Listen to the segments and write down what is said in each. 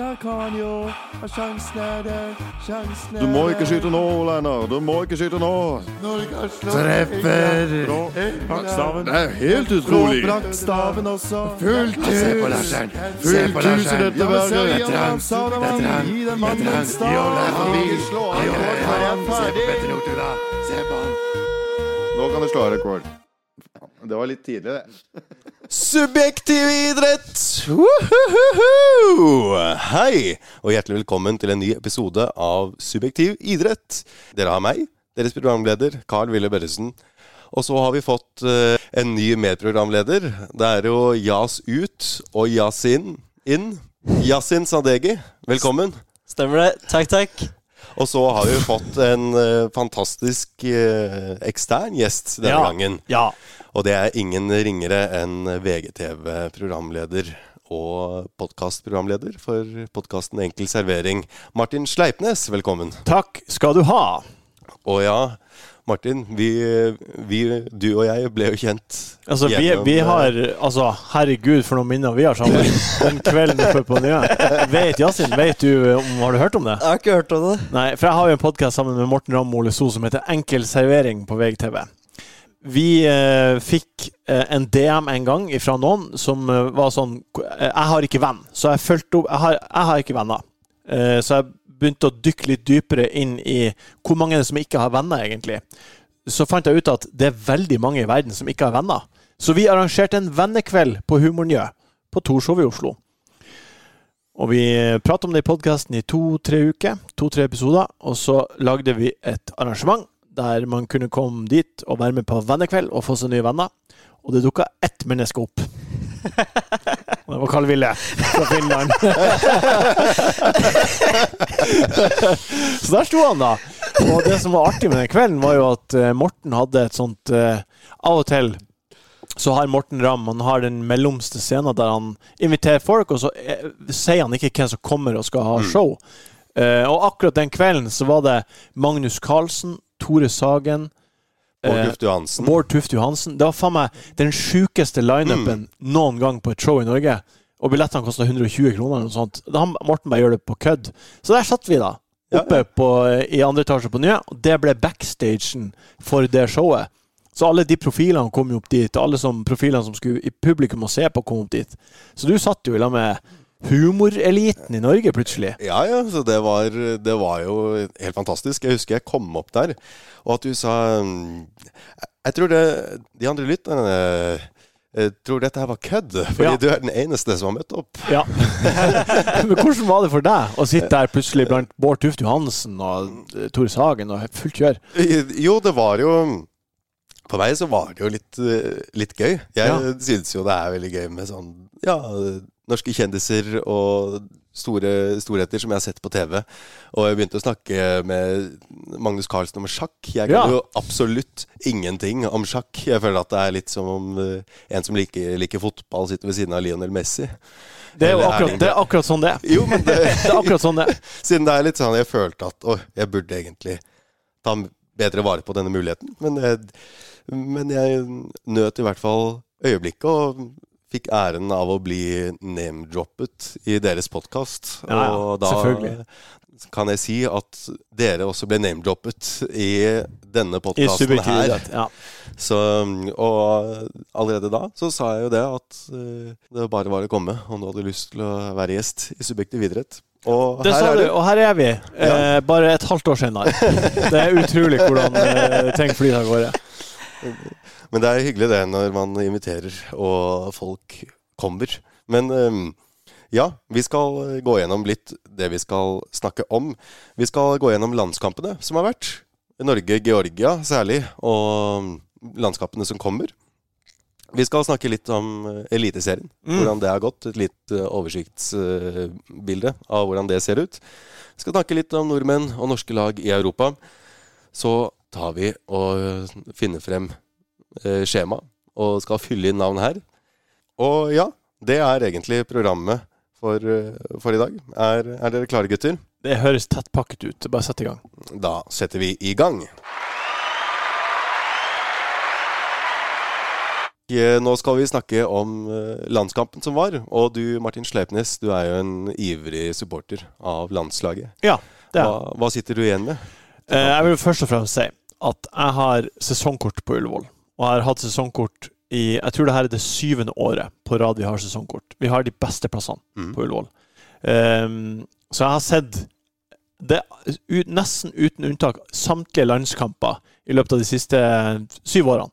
Der kan jo Sjansen er der, sjansen er Du må ikke skyte nå, Leinar. Du må ikke skyte nå. Treffer! Brakkstaven. Det er helt utrolig. Brakkstaven også. Fullt hus. Se på Larsen. Fullt hus i dette verket. Det er trangt. Det er trangt. Gi den mannen en stav. er. Se på Petter Han. Se på han. Nå kan du slå av rekord. Det var litt tidlig, det. Subjektiv idrett! Woohoohoo! Hei, og hjertelig velkommen til en ny episode av Subjektiv idrett. Dere har meg, deres programleder Carl Wille Børresen. Og så har vi fått uh, en ny medprogramleder. Det er jo Jas ut og Yasin inn. Yasin Sadegi, velkommen. Stemmer det. Takk, takk. Og så har vi fått en eh, fantastisk eh, ekstern gjest denne Ja. gangen. Ja. Og det er ingen ringere enn VGTV-programleder og podkastprogramleder for podkasten Enkel servering. Martin Sleipnes, velkommen. Takk skal du ha. Og ja, Martin, vi, vi du og jeg ble jo kjent Altså, vi, gjennom, vi eh, har Altså, herregud, for noen minner vi har sammen. Den kvelden oppe på Nye. Vet Yasin, vet du om, Har du hørt om det? Jeg har ikke hørt om det. Nei, for jeg har jo en podkast sammen med Morten Ramm og Ole So som heter Enkel servering på VGTV. Vi eh, fikk eh, en DM en gang fra noen som eh, var sånn eh, Jeg har ikke venn, så jeg fulgte opp Jeg har, jeg har ikke venner. Eh, så jeg begynte å dykke litt dypere inn i hvor mange som ikke har venner, egentlig. Så fant jeg ut at det er veldig mange i verden som ikke har venner. Så vi arrangerte en vennekveld på Humornjø, på Torshov i Oslo. Og vi pratet om det i podkasten i to-tre uker, to-tre episoder. Og så lagde vi et arrangement der man kunne komme dit og være med på vennekveld og få seg nye venner. Og det dukka ett menneske opp. Det var Karl Ville fra Finland. så der sto han, da. Og det som var artig med den kvelden, var jo at eh, Morten hadde et sånt uh, Av og til så har Morten Ramm han har den mellomste scenen der han inviterer folk, og så eh, sier han ikke hvem som kommer og skal ha show. Uh, og akkurat den kvelden så var det Magnus Carlsen, Tore Sagen Bård Tuft Johansen. Bård Tuft Johansen. Det var faen meg den sjukeste lineupen noen gang på et show i Norge. Og billettene kosta 120 kroner eller noe sånt. Da Morten bare gjør det på kødd. Så der satt vi, da. Oppe På, i andre etasje på Nye. Og det ble backstagen for det showet. Så alle de profilene kom jo opp dit. Alle som, profilene som skulle i publikum og se på, kom opp dit. Så du satt jo i lag med humoreliten i Norge plutselig. Ja, ja, så det var, det var jo helt fantastisk. Jeg husker jeg kom opp der, og at du sa mm, Jeg tror det De andre lytterne jeg tror dette her var kødd, fordi Ja. du er den eneste som har møtt opp. Ja. Men hvordan var det for deg å sitte der plutselig blant Bård Tufte Johansen og eh, Tore Sagen og fullt kjør? Jo, det var jo For meg så var det jo litt, eh, litt gøy. Jeg Ja. synes jo det er veldig gøy med sånn Ja, norske kjendiser og store storheter som jeg har sett på TV. Og jeg begynte å snakke med Magnus Carlsen om sjakk. Jeg kan Ja. jo absolutt ingenting om sjakk. Jeg føler at det er litt som om eh, en som liker, liker fotball, sitter ved siden av Lionel Messi. Det er jo akkurat, det er akkurat sånn det er. Jo, men det, Det er akkurat sånn det er. Siden det er litt sånn Jeg følte at Å, jeg burde egentlig ta bedre vare på denne muligheten. Men jeg, men jeg nøt i hvert fall øyeblikket og fikk æren av å bli name-droppet i deres podkast. Ja, ja, og da kan jeg si at dere også ble name-droppet i denne podkasten her. Ja. Så, og allerede da så sa jeg jo det at eh, det bare var å komme om du hadde lyst til å være gjest i Subjektiv idrett. Og Det her sa du, og her er vi. Eh, bare et halvt år senere. Det er utrolig hvordan eh, ting flyr av gårde. Men det er hyggelig det når man inviterer og folk kommer. Men um, ja, vi skal gå gjennom litt det vi skal snakke om. Vi skal gå gjennom landskampene som har vært. Norge-Georgia særlig, og landskapene som kommer. Vi skal snakke litt om Eliteserien, Eliteserien. Hvordan det har gått. Et litt eh, oversiktsbilde av hvordan det ser ut. Vi skal snakke litt om nordmenn og norske lag i Europa. Så tar vi og eh, finner frem eh, skjema og skal fylle inn navn her. Og ja, det er egentlig programmet for, eh, for i dag. Er, er dere klare, gutter? Det høres tettpakket ut. Bare sett i gang. Da setter vi i gang. Eh, Nå skal vi snakke om eh, landskampen som var. Og du, Martin Sleipnes, du er jo en ivrig supporter av landslaget. Ja, det er Hva, hva sitter du igjen med? Eh, Jeg vil først og fremst si at jeg har sesongkort på Ullevål. Og har hatt sesongkort i Jeg tror det her er det syvende året på rad vi har sesongkort. Vi har de beste plassene Mm. på Ullevål. Um, så jeg har sett det, ut, nesten uten unntak samtlige landskamper i løpet av de siste syv årene.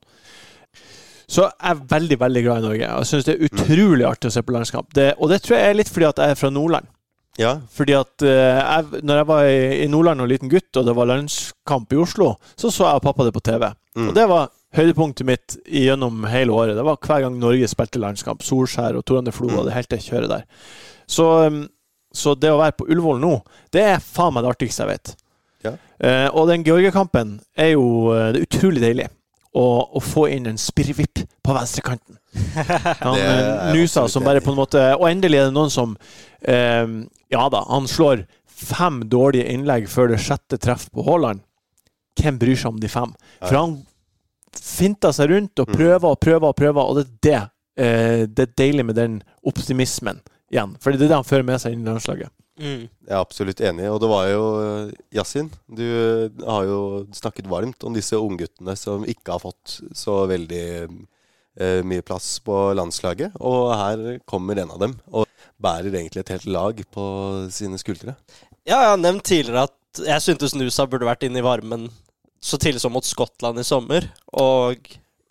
Så jeg er veldig veldig glad i Norge. Jeg syns det er utrolig artig å se på landskamp. Det, og det tror jeg er litt fordi at jeg er fra Nordland. Ja, Fordi at uh, jeg, når jeg var i, i Nordland og liten gutt, og det var landskamp i Oslo, så så jeg og pappa det på TV. Mm. Og det var høydepunktet mitt gjennom hele året. Det var hver gang Norge spilte landskamp. Solskjær og Tor André Flo Mm. og det hele kjøret der. Så, um, så det å være på Ullevål nå, det er faen meg det artigste jeg vet. Ja. Eh, og den Georgia-kampen er jo eh, det er utrolig deilig. Å, å få inn en spirrevipp på venstrekanten. Han Det eh, Nusa som bare på en måte Og endelig er det noen som eh, Ja da, han slår fem dårlige innlegg før det sjette treff på Haaland. Hvem bryr seg om de fem? For han finter seg rundt og Mm. prøver og prøver og prøver, og det er det eh, Det er deilig med den optimismen igjen. For det er det han fører med seg inn i landslaget. Mm. jeg er absolutt enig. Og det var jo eh, Yasin, du eh, har jo snakket varmt om disse ungguttene som ikke har fått så veldig eh, mye plass på landslaget. Og her kommer en av dem og bærer egentlig et helt lag på sine skuldre. Ja, jeg har nevnt tidligere at jeg syntes Nusa burde vært inne i varmen så tidlig som mot Skottland i sommer. Og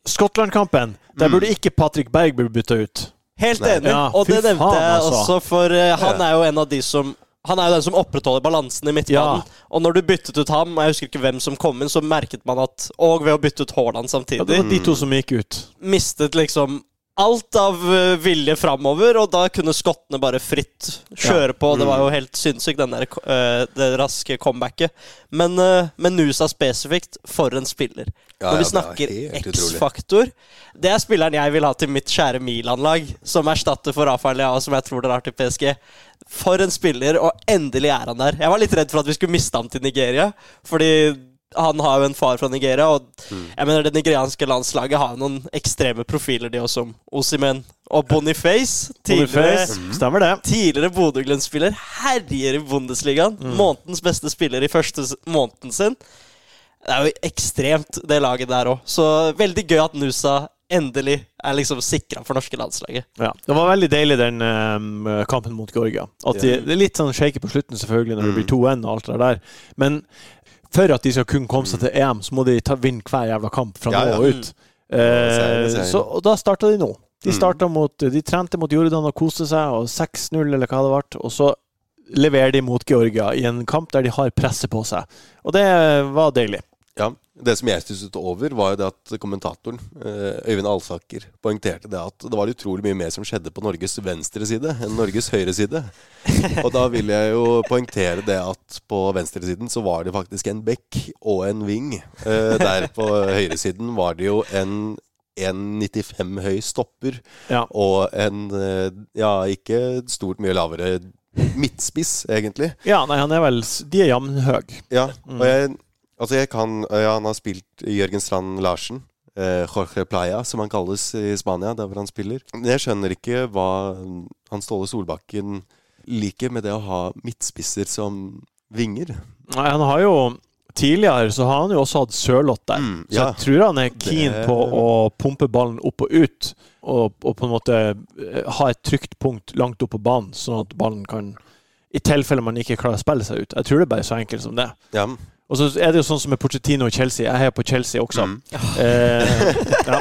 Skottland-kampen, der Mm. burde ikke Patrick Berg bli bytta ut. helt Nei. enig, Ja, og det nevnte faen, jeg altså. også, for uh, han er jo en av de som han er jo den som opprettholder balansen i midtbanen. Og når du byttet ut ham, jeg husker ikke hvem som kom inn, så merket man at Og ved å bytte ut Haaland Ja, det var de to som gikk ut. mistet liksom alt av eh, vilje framover, og da kunne skottene bare fritt kjøre på. Det var jo helt sinnssykt, den der, eh, det raske comebacket. Men, eh, men Nusa spesifikt, for en spiller. Ja, Når vi ja, er snakker. X-faktor Det er spilleren jeg vil ha til mitt kjære Milan-lag, som erstatter for Rafael Leao, som jeg tror dere har til PSG. For en spiller, og endelig er han der. Jeg var litt redd for at vi skulle miste ham til Nigeria, fordi han har jo en far fra Nigeria, og Mm. jeg mener det nigerianske landslaget har jo noen ekstreme profiler, de også, som Osimen og Boniface. Tidligere, Boniface, Stemmer det. tidligere Bodø-Glimt-spiller herjer i Bundesligaen. Mm. Månedens beste spiller i første måneden sin. Det er jo ekstremt, det laget der òg. Så veldig gøy at Nusa endelig er liksom sikra for norske landslaget. Ja, Det var veldig deilig, den um, kampen mot Georgia. At de, det er litt sånn shaky på slutten, selvfølgelig, når det Mm. blir 2-1 og alt det der. Men for at de skal kunne komme seg til EM, så må de ta, vinne hver jævla kamp fra nå ja. og ut. Eh, så, og da starta de nå. De, Mm. mot, de trente mot Jordan og koste seg, og 6-0 eller hva det ble. Og så leverer de mot Georgia i en kamp der de har presset på seg. Og det var deilig. Ja, Det som jeg stusset over, var jo det at kommentatoren, eh, Øyvind Alsaker, poengterte det at det var utrolig mye mer som skjedde på Norges venstre side enn Norges høyre side. Og da vil jeg jo poengtere det at på venstresiden så var det faktisk en bekk og en ving. Eh, Der på høyresiden var det jo en 1,95 høy stopper Ja. og en eh, ja, ikke stort mye lavere midtspiss, egentlig. Ja, nei, han er vel De er jevnhøye. Ja, og jeg, altså jeg kan ja, Han har spilt Jørgen Strand Larsen. Eh, Jorge Playa, som han kalles i Spania, der hvor han spiller. Jeg skjønner ikke hva han Ståle Solbakken liker med det å ha midtspisser som vinger. Nei, han har jo Tidligere så har han jo også hatt Sørloth der. Mm, Så jeg tror han er keen Det- på å pumpe ballen opp og ut, og, og på en måte eh, ha et trygt punkt langt opp på banen, sånn at ballen kan I tilfelle man ikke klarer å spille seg ut. Jeg tror det er bare så enkelt som det. Ja. Og så er det jo sånn som med Pochettino og Chelsea. Jeg heier på Chelsea også. Mm. Eh, ja.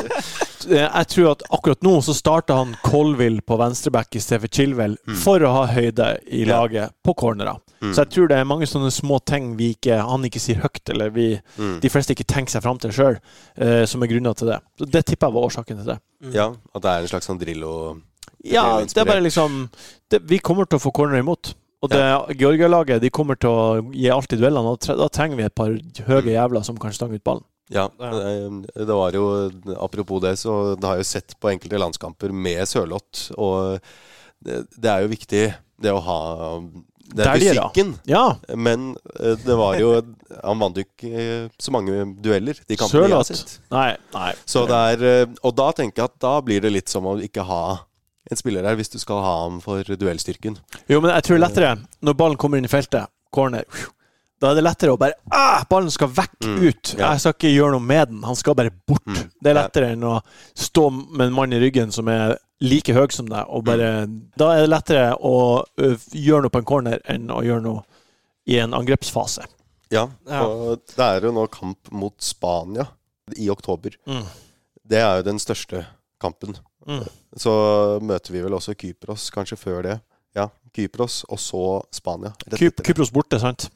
Jeg tror at akkurat nå så starter han Colville på venstreback i stedet for Chilwell Mm. for å ha høyde i Ja. laget på cornerer. Mm. Så jeg tror det er mange sånne små ting vi ikke, han ikke sier høyt, eller vi, Mm. de fleste ikke tenker seg fram til sjøl, eh, som er grunner til det. Så Det tipper jeg var årsaken til det. ja, at det er en slags sånn Drillo Ja, det er bare liksom det, Vi kommer til å få corner imot. Og det Georgia-laget de kommer til å gi alt i duellene. og Da trenger vi et par høye jævler som kan stange ut ballen. Ja, det, var jo Apropos det, så det har jeg jo sett på enkelte landskamper med Sørloth. Og det, er jo viktig, det å ha Det er fysikken. Ja, Men eh, det var jo Han vant jo ikke eh, så mange dueller, de kampene jeg har sett. Nei, nei. Så det er, eh, og da tenker jeg at da blir det litt som å ikke ha en spiller her, hvis du skal ha ham for duellstyrken. Jo, men jeg tror lettere når ballen kommer inn i feltet, corner Da er det lettere å bare ah, Ballen skal vekk Mm, ut. ja. Jeg skal ikke gjøre noe med den. Han skal bare bort. Mm, Det er ja. lettere enn å stå med en mann i ryggen som er like høy som deg, og bare Da er det lettere å gjøre noe på en corner enn å gjøre noe i en angrepsfase. Ja, Ja. og det er jo nå kamp mot Spania i oktober. Mm. Det er jo den største kampen. Mm. Så møter vi vel også Kypros kanskje før det. Ja, Kypros, og så Spania. Kyp. Kypros borte, sant?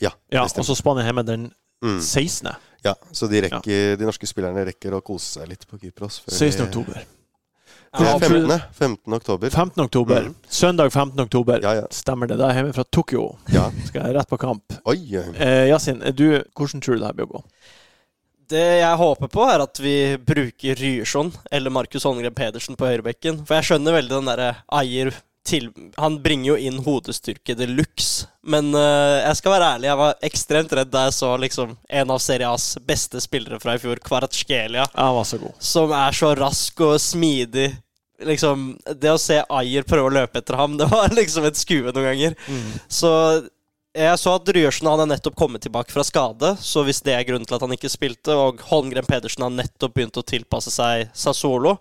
Ja, Ja, og så Spania hjemme den Mm. 16. Ja, så de, rekker, de norske spillerne rekker å kose seg litt på Kypros. før 16. oktober. Det Ja, er 15. 15. oktober. 15. oktober. Mm. Søndag 15. oktober. Ja, ja. Stemmer det. Da er jeg hjemme fra Tokyo. ja. Skal jeg rett på kamp. Oi. Eh, Yasin, du, hvordan tror du det her blir å gå? Det jeg håper på, er at vi bruker Ryerson eller Markus Holmgren Pedersen på høyrebekken. For jeg skjønner veldig den derre eier til Han bringer jo inn hodestyrke de luxe. Men uh, jeg skal være ærlig, jeg var ekstremt redd da jeg så liksom en av Serie A's beste spillere fra i fjor, Kvaratskhelia, Ja, som er så rask og smidig. Liksom, Det å se Ayer prøve å løpe etter ham, det var liksom et skue noen ganger. Så jeg så at Ryersen hadde nettopp kommet tilbake fra skade, så hvis det er grunnen til at han ikke spilte, og Holmgren Pedersen har nettopp begynt å tilpasse seg Sassolo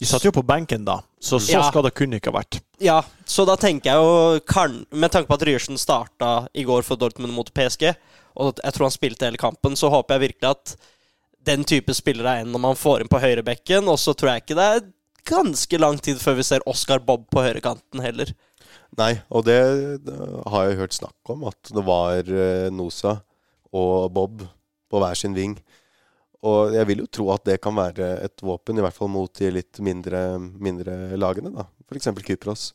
De satt jo på benken da, så så Ja. skada kunne ikke ha vært. Ja, så da tenker jeg jo kan, Med tanke på at Ryersen starta i går for Dortmund mot PSG, og jeg tror han spilte hele kampen, så håper jeg virkelig at den type spillere er en når man får inn på høyrebekken, og så tror jeg ikke det er ganske lang tid før vi ser Oscar Bob på høyrekanten heller. Nei, og det, har jeg hørt snakk om, at det var eh, Nosa og Bob på hver sin ving. Og jeg vil jo tro at det kan være et våpen, i hvert fall mot de litt mindre, mindre lagene, da. F.eks. Kypros.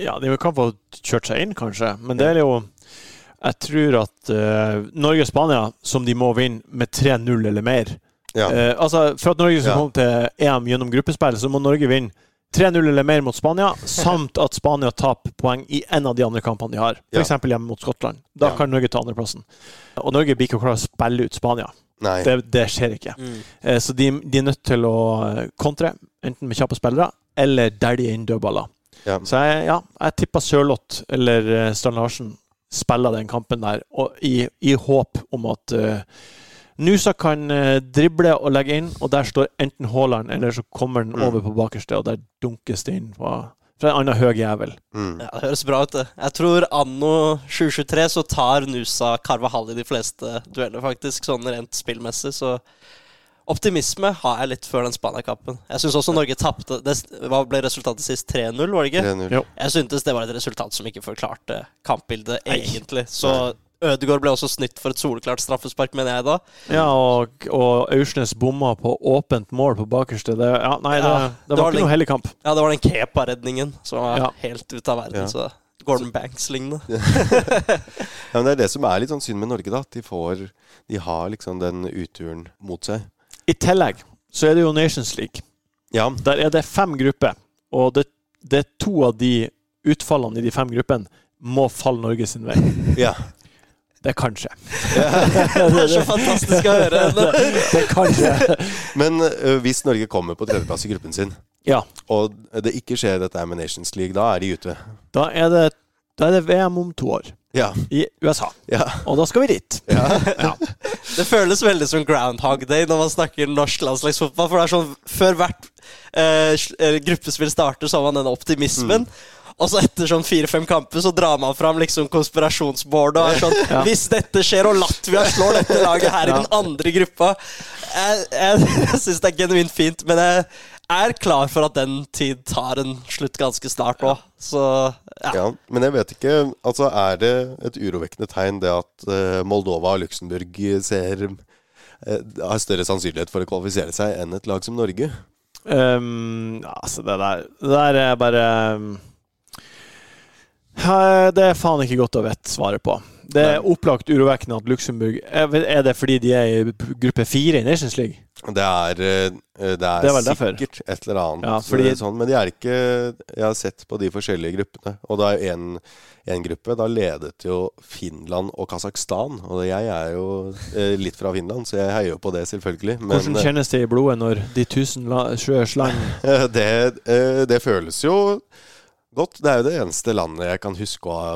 Ja, de kan få kjørt seg inn, kanskje, men det er jo Jeg tror at uh, Norge og Spania, som de må vinne med 3-0 eller mer Ja. uh, altså, For at Norge skal Ja. komme til EM gjennom gruppespill, så må Norge vinne 3-0 eller mer mot Spania, samt at Spania taper poeng i en av de andre kampene de har. Ja. F.eks. hjemme mot Skottland. Da Ja. kan Norge ta andreplassen. Og Norge blir ikke klare å spille ut Spania. Nei. Det, det skjer ikke. Mm. Så de, de er nødt til å eh, kontre, enten med kjappe spillere eller dælje inn dødballer. Ja. Så jeg, ja, jeg tipper Sørloth eller eh, Strand Larsen spiller den kampen der, og i, i håp om at eh, Nusa kan eh, drible og legge inn, og der står enten Haaland, eller så kommer den Mm. over på bakerste, og der dunkes det inn fra, fra en annen høy jævel. Mm. Ja, Det høres bra ut, det. Jeg tror anno 2023 så tar Nusa Carvahall i de fleste dueller, faktisk, sånn rent spillmessig. Så optimisme har jeg litt før den Spania-kampen. Jeg syns også Norge tapte Hva ble resultatet sist? 3-0, var det ikke? 3-0. Jeg syntes det var et resultat som ikke forklarte kampbildet, egentlig. Så Ødegaard ble også snytt for et soleklart straffespark, mener jeg da. Ja, og, og Aursnes bomma på åpent mål på bakerste. Det, ja, nei, det, Ja, det, det var var ikke noe hellig kamp. Ja, det var den Kepa-redningen som var Ja. helt ute av verden. Ja. Så Gordon Banks-lignende. Ja, men det er det som er litt sånn synd med Norge, da. At de får De har liksom den uturen mot seg. I tillegg så er det jo Nations League. Ja. Der er det fem grupper, og det, det er to av de utfallene i de fem gruppene må falle Norge sin vei. ja. Det kanskje. Det er så fantastisk å høre. Det er kanskje. Men hvis Norge kommer på tredjeplass i gruppen sin, Ja. og det ikke skjer dette med Nations League, da er de ute. Da er det, da er det VM om to år. Ja. I USA. Ja. Og da skal vi dit. ja. Det føles veldig som Groundhog Day når man snakker norsk landslagsfotball. For det er sånn, Før hvert eh, eh, gruppespill starter, så har man den optimismen. Og så etter sånn fire-fem kamper så drar man fram liksom konspirasjonsboardet og er sånn Ja. Hvis dette skjer, og Latvia slår dette laget her i den andre gruppa Jeg, jeg, jeg syns det er genuint fint, men jeg er klar for at den tid tar en slutt ganske snart òg. Så ja. Ja, men jeg vet ikke Altså, er det et urovekkende tegn det at eh, Moldova og Luxembourg ser eh, har større sannsynlighet for å kvalifisere seg enn et lag som Norge? Um, altså, det der, det der er bare um, Det er faen ikke godt å vite svaret på. Det er opplagt urovekkende at Luxembourg Er det fordi de er i gruppe fire i Nations League? Det er, eh, det er, Det er sikkert derfor. et eller annet Ja, fordi- eh, sånn, men de er ikke Jeg har sett på de forskjellige gruppene, og det er en, en gruppe. Da ledet jo Finland og Kasakhstan, og jeg er jo eh, litt fra Finland, så jeg heier jo på det, selvfølgelig. Men Hvordan kjennes det i blodet når de tusen sjøer slang? det, det føles jo godt. Det er jo det eneste landet jeg kan huske å ha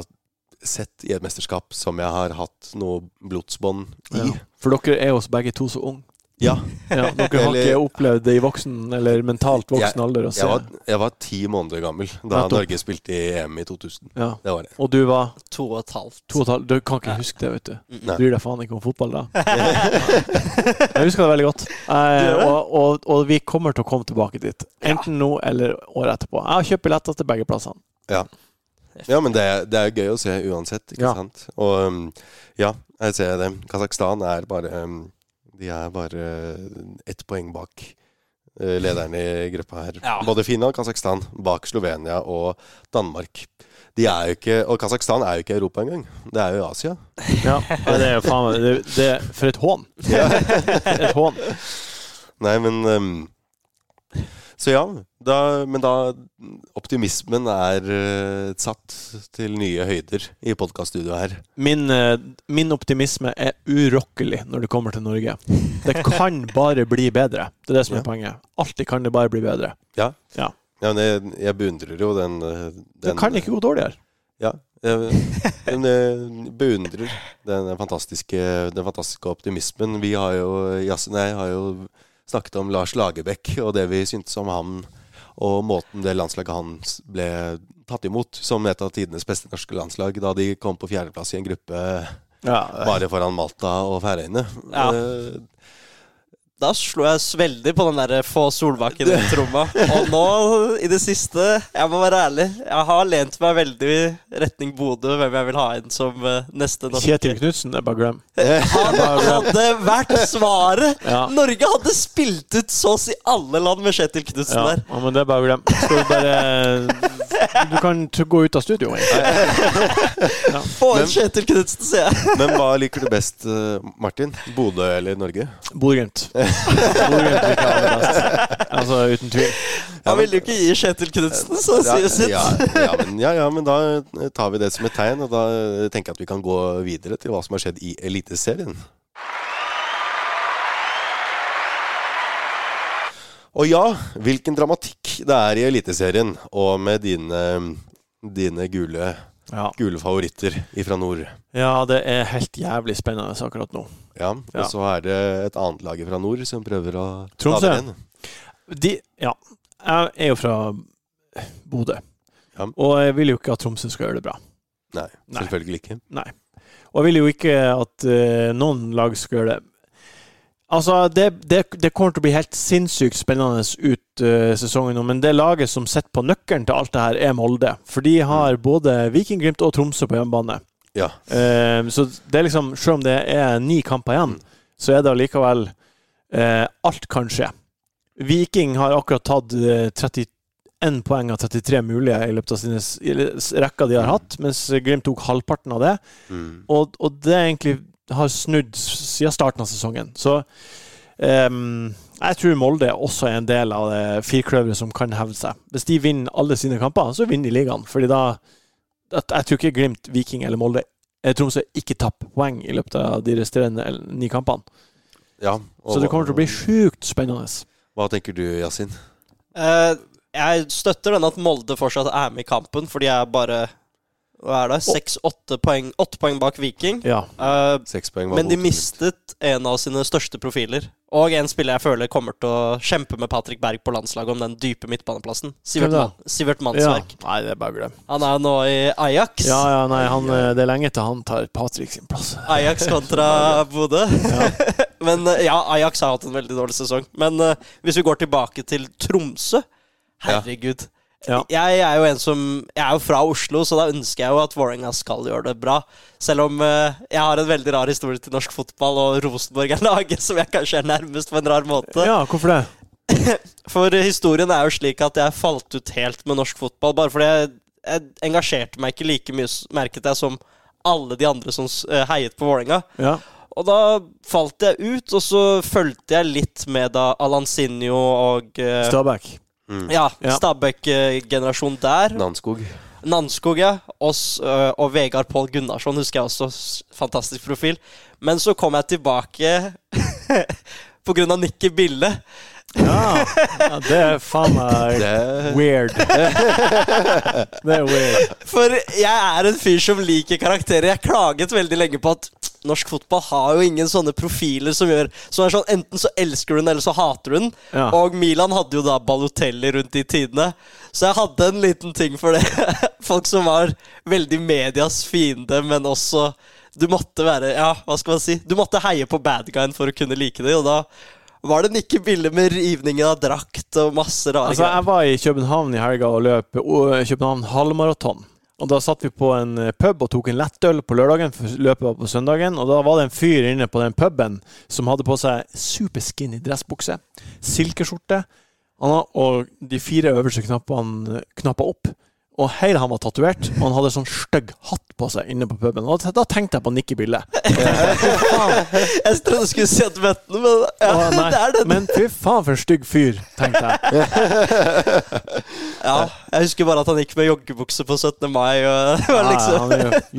sett i et mesterskap som jeg har hatt noe blodsbånd i. ja. For dere er jo begge to så unge. Ja. Ja, dere har Eller- ikke opplevd det i voksen eller mentalt voksen alder. Jeg var, jeg var ti måneder gammel da Nettopp. Norge spilte i EM i 2000. Ja. Det var det. Og du var To og et halvt. to og et halvt Du kan ikke huske det, vet du. Nei. Bryr deg faen ikke om fotball da. Jeg husker det veldig godt. Eh, og, og, og vi kommer til å komme tilbake dit. Enten nå eller året etterpå. Jeg har kjøpt billetter til begge plassene. Ja, men det, er- det er gøy å se uansett, ikke Ja. sant? Og um, ja, jeg ser det. Kasakhstan er bare um, De er bare ett poeng bak uh, lederen i gruppa her. Ja. Både Finland og Kasakhstan bak Slovenia og Danmark. De er jo ikke Og Kasakhstan er jo ikke i Europa engang. Det er jo i Asia. Ja, men det er jo faen meg det, det, For et hån. et hån. Nei, men um, Så ja. Da, men da Optimismen er uh, satt til nye høyder i podkaststudioet her. Min, uh, min optimisme er urokkelig når det kommer til Norge. Det kan bare bli bedre. Det er det som er Ja. poenget. Alltid kan det bare bli bedre. Ja. Ja. Ja, men jeg, jeg beundrer jo den, den Det kan ikke gå dårligere. Ja. Men jeg beundrer den fantastiske, den fantastiske optimismen. Vi har jo jeg har jo snakket om Lars Lagerbäck og det vi syntes om ham, og måten det landslaget hans ble tatt imot som et av tidenes beste norske landslag da de kom på fjerdeplass i en gruppe Ja, bare foran Malta og Færøyene. Ja. Eh, Da slo jeg veldig på den der få Solbakken i tromma. Og nå, i det siste, jeg må være ærlig, jeg har lent meg veldig i retning Bodø, hvem jeg vil ha inn som eh, neste norske. Kjetil Knutsen, er bare glem. Han hadde vært svaret! Ja. Norge hadde spilt ut så å si alle land med Kjetil Knutsen Ja, der. ja, men det er bare glem. Skal du bare Du kan t- gå ut av studio. egentlig. Få inn Kjetil Knutsen, sier jeg. Men hva liker du best, eh, Martin? Bodø eller Norge? Bodø-Glimt. Altså, uten tvil. Han ville jo ikke gi Kjetil Knutsen, så Ja, sier sitt. ja, ja, men, ja, ja, men da tar vi det som et tegn, og da tenker jeg at vi kan gå videre til hva som har skjedd i Eliteserien. Og ja, hvilken dramatikk det er i Eliteserien, og med dine, dine gule, Ja. gule favoritter ifra nord. ja, det er helt jævlig spennende akkurat nå. Ja, Ja. Og så er det et annet lag fra nord som prøver å ta Tromsø. det igjen. De, ja. Jeg er jo fra Bodø. Ja. Og jeg vil jo ikke at Tromsø skal gjøre det bra. Nei, Nei. selvfølgelig ikke. Nei. Og jeg vil jo ikke at uh, noen lag skal gjøre det. Altså, det, det, det kommer til å bli helt sinnssykt spennende ut uh, sesongen nå, men det laget som sitter på nøkkelen til alt det her, er Molde. For de har både Viking, Glimt og Tromsø på hjemmebane. Ja. Uh, så det er liksom, selv om det er ni kamper igjen, så er det allikevel uh, Alt kan skje. Viking har akkurat tatt eh, 31 poeng av 33 mulige i løpet av sine rekka de har hatt, mens Glimt tok halvparten av det. Mm. Og, og det egentlig har snudd siden starten av sesongen. Så um, jeg tror Molde også er en del av det firkløveret som kan hevde seg. Hvis de vinner alle sine kamper, så vinner de ligaen. Fordi da at Jeg tror ikke Glimt, Viking eller Molde eh, Tromsø ikke tapper poeng i løpet av de resterende ni kampene. ja og Så det kommer til å bli sjukt spennende. Hva tenker du, Yasin? Eh, jeg støtter den at Molde fortsatt er med i kampen, for de er bare Hva er det? Seks-åtte poeng, åtte poeng bak Viking. Ja. Uh, poeng men de mistet en av sine største profiler. Og en spiller jeg føler kommer til å kjempe med Patrick Berg på landslaget om den dype midtbaneplassen. Sivert? Man, Sivert ja. Nei, det er bare glem. Han er nå i Ajax. Ja, ja, nei, han, eh, det er lenge til han tar Patrick sin plass. Ajax kontra Bodø. Men eh, ja, Ajax har hatt en veldig dårlig sesong. Men uh, hvis vi går tilbake til Tromsø Herregud. Ja. Jeg er jo en som Jeg er jo fra Oslo, så da ønsker jeg jo at Vålerenga skal gjøre det bra. Selv om uh, jeg har en veldig rar historie til norsk fotball, og Rosenborg er laget som jeg kanskje er nærmest på en rar måte. Ja, hvorfor det? For historien er jo slik at jeg falt ut helt med norsk fotball. Bare fordi jeg, jeg engasjerte meg ikke like mye, merket jeg, som alle de andre som eh, heiet på Vålerenga. Ja. Og da falt jeg ut, og så fulgte jeg litt med da Alansinho og uh, Stabæk. Mm. ja. Stabæk-generasjonen der. Nanskog. Nanskog, ja. Oss, øh, og Vegard Pål Gunnarsson husker jeg også. Fantastisk profil. Men så kom jeg tilbake av Nikki Bille. Ja. ja, det er faen meg Det weird. Det er weird. For jeg er en fyr som liker karakterer. Jeg klaget veldig lenge på at norsk fotball har jo ingen sånne profiler som gjør Som er sånn enten så elsker du den, eller så hater du den. Ja. Og Milan hadde jo da Balotelli rundt de tidene. Så jeg hadde en liten ting for det. Folk som var veldig medias fiende, men også Du måtte være Ja, hva skal man si? Du måtte heie på bad guyen for å kunne like det, og da var det ikke billig med rivningen av drakt og masse rare Altså, jeg var i København i helga og løp København halvmaraton. Og da satt vi på en eh, pub og tok en lettøl på lørdagen, for løpet var på søndagen. Og da var det en fyr inne på den puben som hadde på seg superskinny dressbukse, silkeskjorte, og de fire øverste knappene knappa opp. Og hele han var tatovert, og han hadde sånn stygg hatt på seg inne på puben. Og da, tenkte jeg på Nikki Bille. Jeg trodde du skulle si at møtte men ja, Å, nei. det er den. Men fy faen for en stygg fyr, tenkte jeg. Ja, jeg husker bare at han gikk med joggebukse på 17. mai. Og det var Ja, liksom, han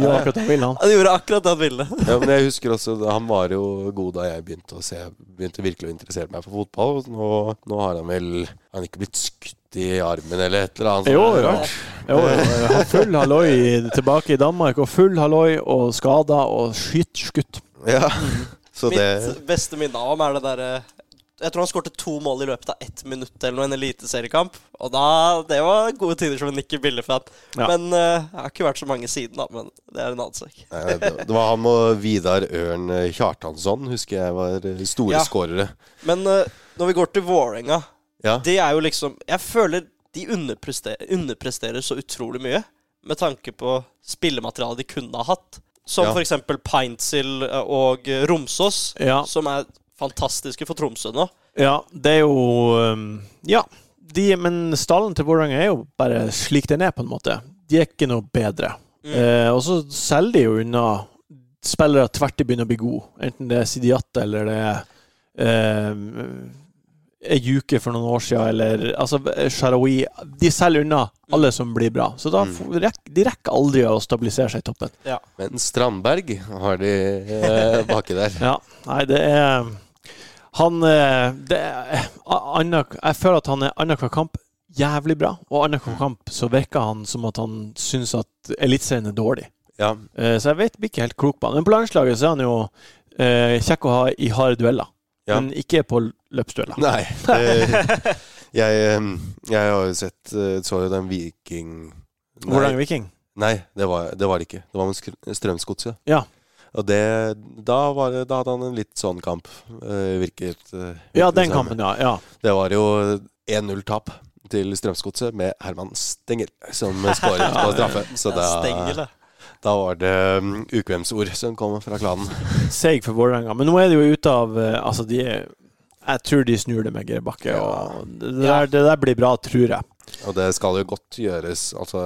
gjør akkurat det han ville, han. han gjorde akkurat det han ville. Ja, men jeg husker også Han var jo god da jeg begynte å se Begynte virkelig å interessere meg for fotball. Nå, nå har han vel Han ikke blitt skutt i armen eller et eller annet. Jo, rart. Jo, jo, har full halloi tilbake i Danmark, og full halloi og skada og skyt, skutt. Ja. Så det Mitt beste minne av ham er det derre Jeg tror han skårte to mål i løpet av ett minutt eller noe i en eliteseriekamp. Og da Det var gode tider som en Nikki Bille-fan. Ja. Men eh, jeg har ikke vært så mange siden, da. Men det er en annen sak. Det var han og Vidar Ørn Kjartansson, husker jeg var store Ja. skårere. Men eh, når vi går til Vålerenga Ja. Det er jo liksom Jeg føler de underpresterer, underpresterer så utrolig mye. Med tanke på spillematerialet de kunne ha hatt. Som Ja. for eksempel Peintsill eh, og eh, Romsås, Ja, som er fantastiske for Tromsø nå. ja det er jo um, Ja. De, men stallen til Vålerenga er jo bare slik den er, på en måte. De er ikke noe bedre. Mm. Eh, og så selger de jo unna spillere tvert de begynner å bli gode. Enten det er Sidiata eller det er eh, Ejuke for noen år siden, eller altså Sharawi. De selger unna alle som blir bra. Så da Mm. får- de rekker aldri å stabilisere seg i toppen. Men Strandberg har de eh, baki der. Ja, nei, det er Han eh, det er, anna, Jeg føler at han er annenhver kamp jævlig bra, og annenhver kamp så virker han som at han syns at Eliteserien er dårlig. Ja. Eh, Så jeg vet, blir ikke helt klok på han. Men på landslaget så er han jo eh, kjekk å ha i harde dueller, Ja. men ikke på løpsdueller. Nei. Det, jeg, eh, jeg har jo sett eh, Så jo den Viking Nei, Vålerenga Viking? nei det, var, det var det ikke. Det var med Strømsgodset. Ja. Og det, da, var det, da hadde han en litt sånn kamp. virket, virket, eh, Ja, den kampen, ja. ja. Det var jo 1-0-tap til Strømsgodset med Herman Stengel som skåret på straffe. Så da, Stengel, ja. Da var det um, ukvemsord som kom fra klanen. Seig for Vålerenga. Men nå er de jo ute av eh, Altså, de Jeg tror de snur det med Geir Ja. Det, ja. det der blir bra, tror jeg. Og det skal jo godt gjøres. Altså,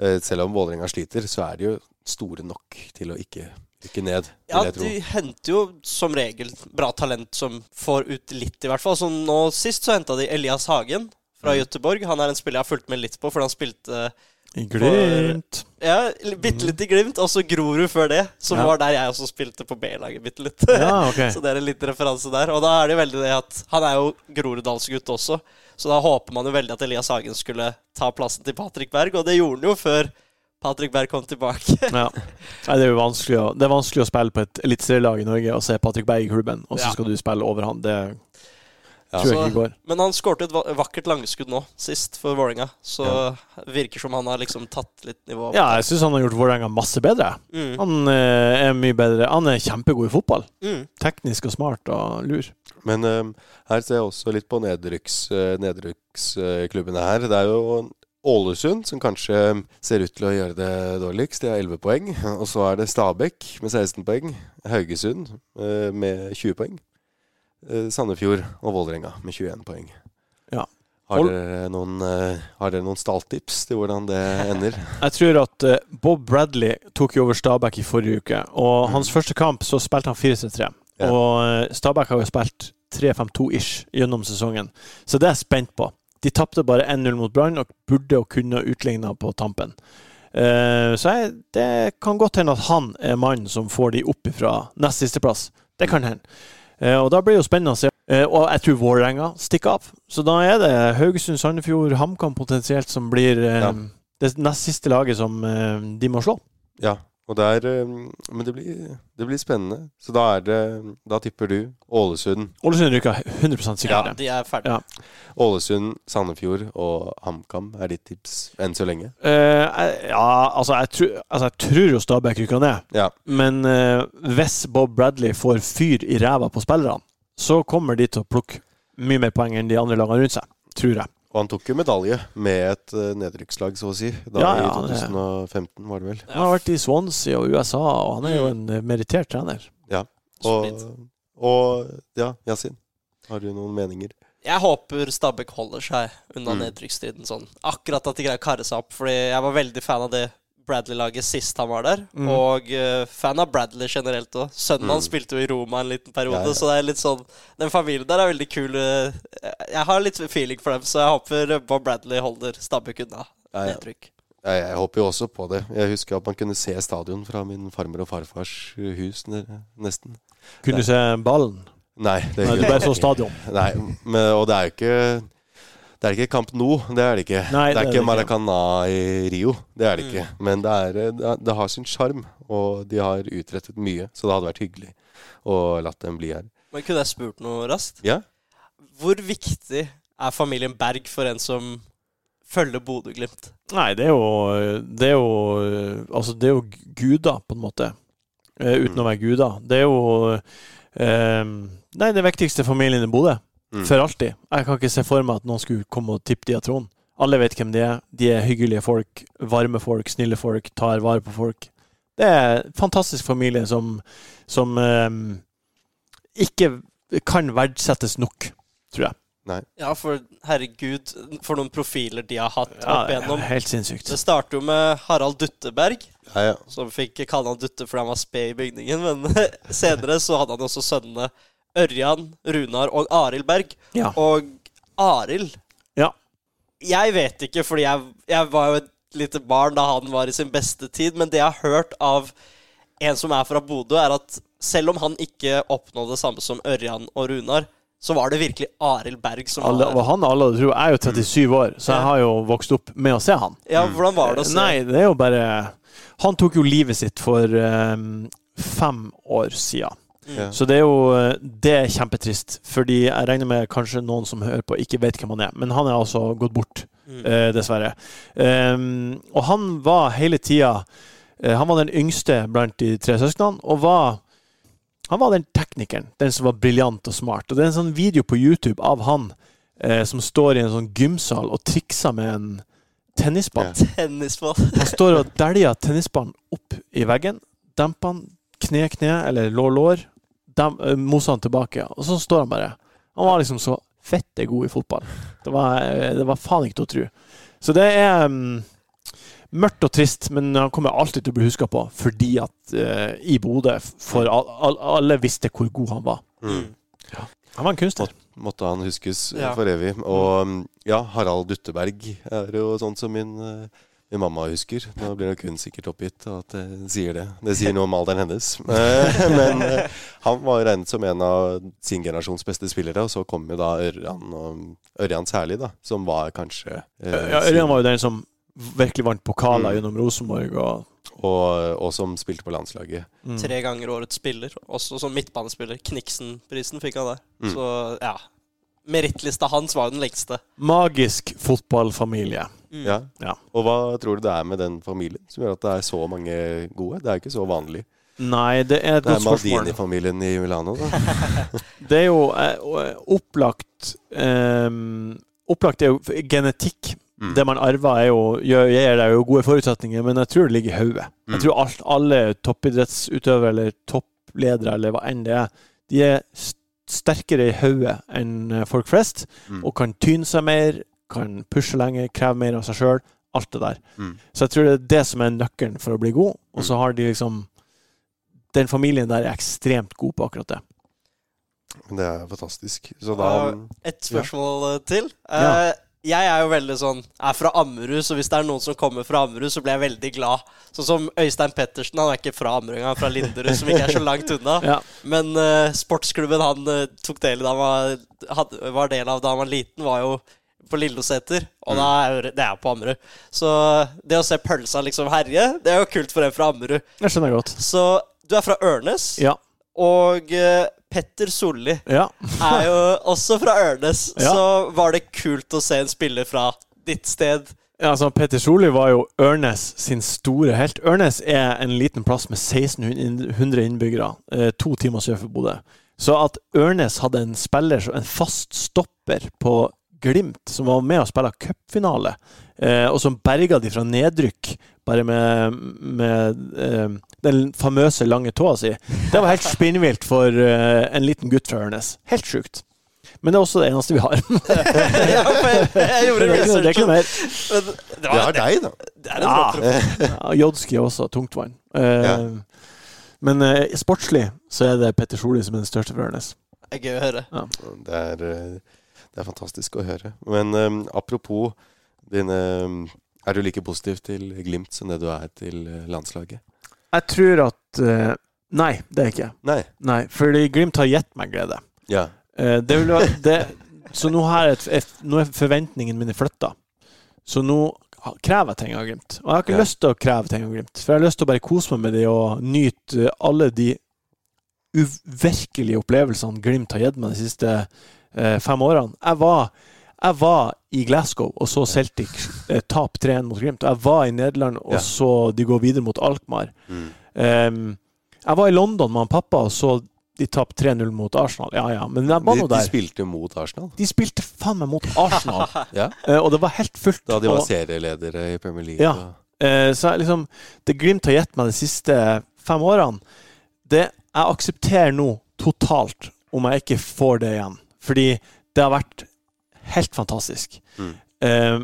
eh, selv om Vålerenga sliter, så er de jo store nok til å ikke rykke ned. Ja, jeg tro. de henter jo som regel bra talent som får ut litt, i hvert fall. Så nå Sist så henta de Elias Hagen fra Mm. Göteborg. Han er en spiller jeg har fulgt med litt på, for han spilte I Glimt. ja, bitte litt i Glimt, og så Grorud før det, som Ja. var der jeg også spilte på B-laget bitte litt. Ja, ok. Så det er en liten referanse der. Og da er det jo veldig det at han er jo Groruddalsgutt også, så da håper man jo veldig at Elias Hagen skulle ta plassen til Patrick Berg, og det gjorde han jo før Patrick Berg kom tilbake. Ja. Nei, det er jo vanskelig å, det er vanskelig å spille på et eliteserielag i Norge og se Patrick Berg i klubben, og så skal du spille over han. Det Ja, så- Men han skårte et vakkert langskudd nå, sist, for Vålerenga. Så virker som han har liksom tatt litt nivå opp. Ja, jeg syns han har gjort Vålerenga masse bedre. Mm. Han eh, er mye bedre. Han er kjempegod i fotball. Mm. Teknisk og smart og lur. Men eh, her ser jeg også litt på eh, nedrykksklubbene her. Det er jo Ålesund som kanskje ser ut til å gjøre det dårligst. De har 11 poeng. Og så er det Stabæk med 16 poeng. Haugesund eh, med 20 poeng. Eh, Sandefjord og Vålerenga med 21 poeng. Ja. Har dere noen, eh, har dere noen stalltips til hvordan det ender? Jeg tror at eh, Bob Bradley tok jo over Stabæk i forrige uke. Og hans første kamp så spilte han 4-3. Ja. Og Stabæk har jo spilt 3-5-2-ish gjennom sesongen. Så det er jeg spent på. De tapte bare 1-0 mot Brann og burde og kunne utligna på tampen. Så jeg, det kan godt hende at han er mannen som får de opp fra nest sisteplass. Det kan hende. Eh, og da blir det jo spennende å se. Eh, og jeg tror Vålerenga stikker av. Så da er det Haugesund, Sandefjord, HamKam potensielt som blir eh, Ja. det nest siste laget som de må slå. Ja, og det er eh, Men det blir, det blir spennende. Så da er det Da tipper du Ålesund, Ålesund ryker 100% sikkert. Ja, de er ferdige. Ja. Ålesund, Sandefjord og HamKam er ditt tips enn så lenge. Uh, ja, altså jeg, tror- altså jeg tror jo Stabæk ryker ned. Ja. Men uh, hvis Bob Bradley får fyr i ræva på spillerne, så kommer de til å plukke mye mer poeng enn de andre lagene rundt seg. Tror jeg. Og han tok jo medalje med et eh, nedrykkslag, så å si. Da Ja, I ja, I 2015, var det vel. Han har vært i Swansea og USA, og han er jo en eh, merittert trener. Og, og ja, Yasin. Har du noen meninger? Jeg håper Stabæk holder seg unna Mm. nedrykksstriden sånn. Akkurat at de greier å karre seg opp. Fordi jeg var veldig fan av det Bradley-laget sist han var der. Mm. Og uh, fan av Bradley generelt òg. Sønnen Mm. hans spilte jo i Roma en liten periode, Ja, ja. så det er litt sånn Den familien der er veldig kul. eh, Jeg har litt feeling for dem, så jeg håper Bob Bradley holder Stabæk unna Ja, ja. Jeg, håper jo også på det. Jeg husker at man kunne se stadion fra min farmer og farfars hus, nesten. Kunne du se ballen? Nei, det Nei, du ble så stadion. Nei, men, og det er jo ikke Det er ikke Camp Nou, det er det ikke. Nei, det er det er ikke. Maracana i Rio, det er det ikke. Mm. Men det, er, det, er- har sin sjarm, og de har utrettet mye. Så det hadde vært hyggelig å latt dem bli her. Men kunne jeg spurt noe raskt? Ja? Hvor viktig er familien Berg for en som følger Bodø-Glimt? Nei, det er jo Det er jo Altså, det er jo guder, på en måte. Eh, uten Mm. å være guder. Det er jo eh, Nei, det viktigste familien i Bodø. Mm. For alltid. Jeg kan ikke se for meg at noen skulle komme og tippe de av tronen. Alle vet hvem de er. De er hyggelige folk, varme folk, snille folk, tar vare på folk. Det er en fantastisk familie som, som um, ikke kan verdsettes nok, tror jeg. Ja, for herregud, for noen profiler de har hatt Ja, opp igjennom. helt sinnssykt. Det starter jo med Harald Dutteberg, Ja, ja. som fikk kalle han Dutte fordi han var sped i bygningen. Men senere så hadde han også sønnene Ørjan, Runar og Arild Berg. Ja. Og Arild Ja. Jeg vet ikke, fordi jeg, jeg var jo et lite barn da han var i sin beste tid, men det jeg har hørt av en som er fra Bodø, er at selv om han ikke oppnådde det samme som Ørjan og Runar, så var det virkelig Arild Berg som Alle, var han alle tror jeg er jo 37 år, så jeg har jo vokst opp med å se han. Ja, hvordan var det å se? Nei, det er jo bare Han tok jo livet sitt for um, fem år siden. Mm. Så det er jo eh, Det er kjempetrist. Fordi jeg regner med kanskje noen som hører på, ikke vet hvem han er. Men han er altså gått bort, Mm. eh, dessverre. Um, og han var hele tida eh, Han var den yngste blant de tre søsknene, og var han var den teknikeren, den som var briljant og smart. Og det er en sånn video på YouTube av han eh, som står i en sånn gymsal og trikser med en tennisball. Tennisball. Han står og dæljer tennisballen opp i veggen, demper den, kne, kne, eller lår, lår, dem, mosa han tilbake, og så står han bare. Han var liksom så fette god i fotball. Det var, eh, det var faen ikke til å tro. Så det er um, mørkt og trist, men han kommer alltid til å bli huska på fordi at uh, i Bodø For all, all, alle visste hvor god han var. Mm. Han var en kunstner. Måtte han huskes eh, Ja. for evig. Og mm, ja, Harald Dutteberg er jo sånn som min, eh, min mamma husker. Nå blir det kun sikkert oppgitt at jeg sier det. Det sier noe om alderen hennes. Eh, Men eh, han var regnet som en av sin generasjons beste spillere, og så kom jo da Ørjan, og Ørjan særlig, da, som var kanskje eh, Ja, Ørjan var jo den som virkelig vant pokaler Mm. gjennom Rosenborg. Og, og, og som spilte på landslaget. mm. Tre ganger årets spiller, også som midtbanespiller. Kniksen-prisen fikk han der. Mm. Så ja. Merittlista hans var jo den lengste. Magisk fotballfamilie. Mm. Ja. Ja. Og hva tror du det er med den familien som gjør at det er så mange gode? Det er jo ikke så vanlig. Nei, det er et Det er. Maldini-familien i Milano, da. Det er jo eh, opplagt ehm, Opplagt er jo genetikk. Mm. Det man arver, er jo, gjør, gir deg jo gode forutsetninger, men jeg tror det ligger i hodet. Mm. Jeg tror alt, alle toppidrettsutøvere eller toppledere eller hva enn det er, de er sterkere i hodet enn eh, folk flest, Mm. og kan tyne seg mer, kan pushe lenger, kreve mer av seg sjøl. Alt det der. Mm. Så jeg tror det er det som er nøkkelen for å bli god. Og så har de liksom Den familien der er ekstremt god på akkurat det. Men det er fantastisk. Så da Og Et spørsmål ja. til. Ja. Jeg er jo veldig sånn Er fra Ammerud, så hvis det er noen som kommer fra Ammerud, så blir jeg veldig glad. Sånn som Øystein Pettersen. Han er ikke fra Ammerud han er fra Linderud, som ikke er så langt unna. Ja. Men uh, sportsklubben han uh, tok del i da han var, had, var del av da han var liten, var jo på Lilloseter. Og da er det er på Ammerud. Så det å se pølsa liksom herje, det er jo kult for en fra Ammerud. Jeg skjønner godt. Så du er fra Ørnes, Ja. og eh, Petter Solli ja. er jo også fra Ørnes, Ja. så var det kult å se en spiller fra ditt sted. Ja, altså Petter Solli var jo Ørnes sin store helt. Ørnes er en liten plass med 1600 innbyggere, eh, to timer sør for Bodø. Så at Ørnes hadde en spiller, en fast stopper på Glimt, som var med og spille cupfinale, eh, og som berga de fra nedrykk bare med, med eh, den famøse lange tåa si, det var helt spinnvilt for uh, en liten gutt fra Ørnes. Helt sjukt. Men det er også det eneste vi har. ja, jeg, gjorde det er det er ikke noe mer. men Det, Det var, er deg, da. det er en måte. Ja, Jodski er også tungtvann. Uh, Ja. Men uh, sportslig så er det Petter Solli som er den største fra Ørnes. Det er gøy å høre. Det er, det er fantastisk å høre. Men um, apropos dine um, Er du like positiv til Glimt som det du er til landslaget? Jeg tror at uh, Nei, det er ikke. Nei. Nei, fordi Glimt har gitt meg glede. Ja. Uh, det vil være, det, så nå, et, et, nå er forventningene mine flytta. Så nå krever jeg ting av Glimt. Og jeg har ikke Ja. lyst til å kreve ting av Glimt. For jeg har lyst til å bare kose meg med det og nyte eh, alle de uvirkelige opplevelsene Glimt har gitt meg de siste eh, fem årene. Jeg var, jeg var i Glasgow og så Celtic eh, tape 3-1 mot Glimt. Jeg var i Nederland og Ja. så de gå videre mot Alkmaar. Mm. Um, jeg var i London med han pappa og så de tapte 3-0 mot Arsenal. Ja ja, men jeg var De, nå de der. spilte mot Arsenal De spilte faen meg mot Arsenal, Ja. uh, og det var helt fullt. da de var og, serieledere i Premier League. Ja. og- eh, så jeg liksom Det Glimt har gitt meg de siste fem årene, det jeg aksepterer nå totalt om jeg ikke får det igjen. Fordi det har vært helt fantastisk. Mm. Eh,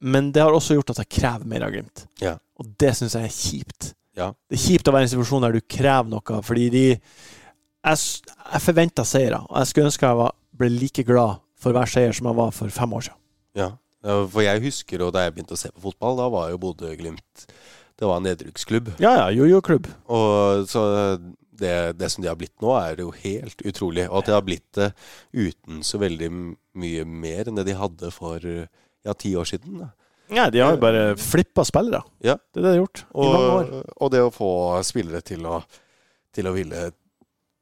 men det har også gjort at jeg krever mer av Glimt. Ja. Og det syns jeg er kjipt. Ja. Det er kjipt å være i en situasjon der du krever noe, fordi de Jeg, jeg forventa seire, og jeg skulle ønske jeg var, ble like glad for hver seier som jeg var for fem år siden. Ja. For jeg husker da jeg begynte å se på fotball, da var jo Bodø-Glimt Det var en nedrykksklubb. Ja ja, jojo-klubb. Og så det, det som de har blitt nå, er jo helt utrolig. Og at de har blitt det uten så veldig mye mer enn det de hadde for ja, ti år siden. Da. Nei, de har jo bare flippa spillere. Ja. Det er det de har gjort i mange år. Og, og det å få spillere til å, til å ville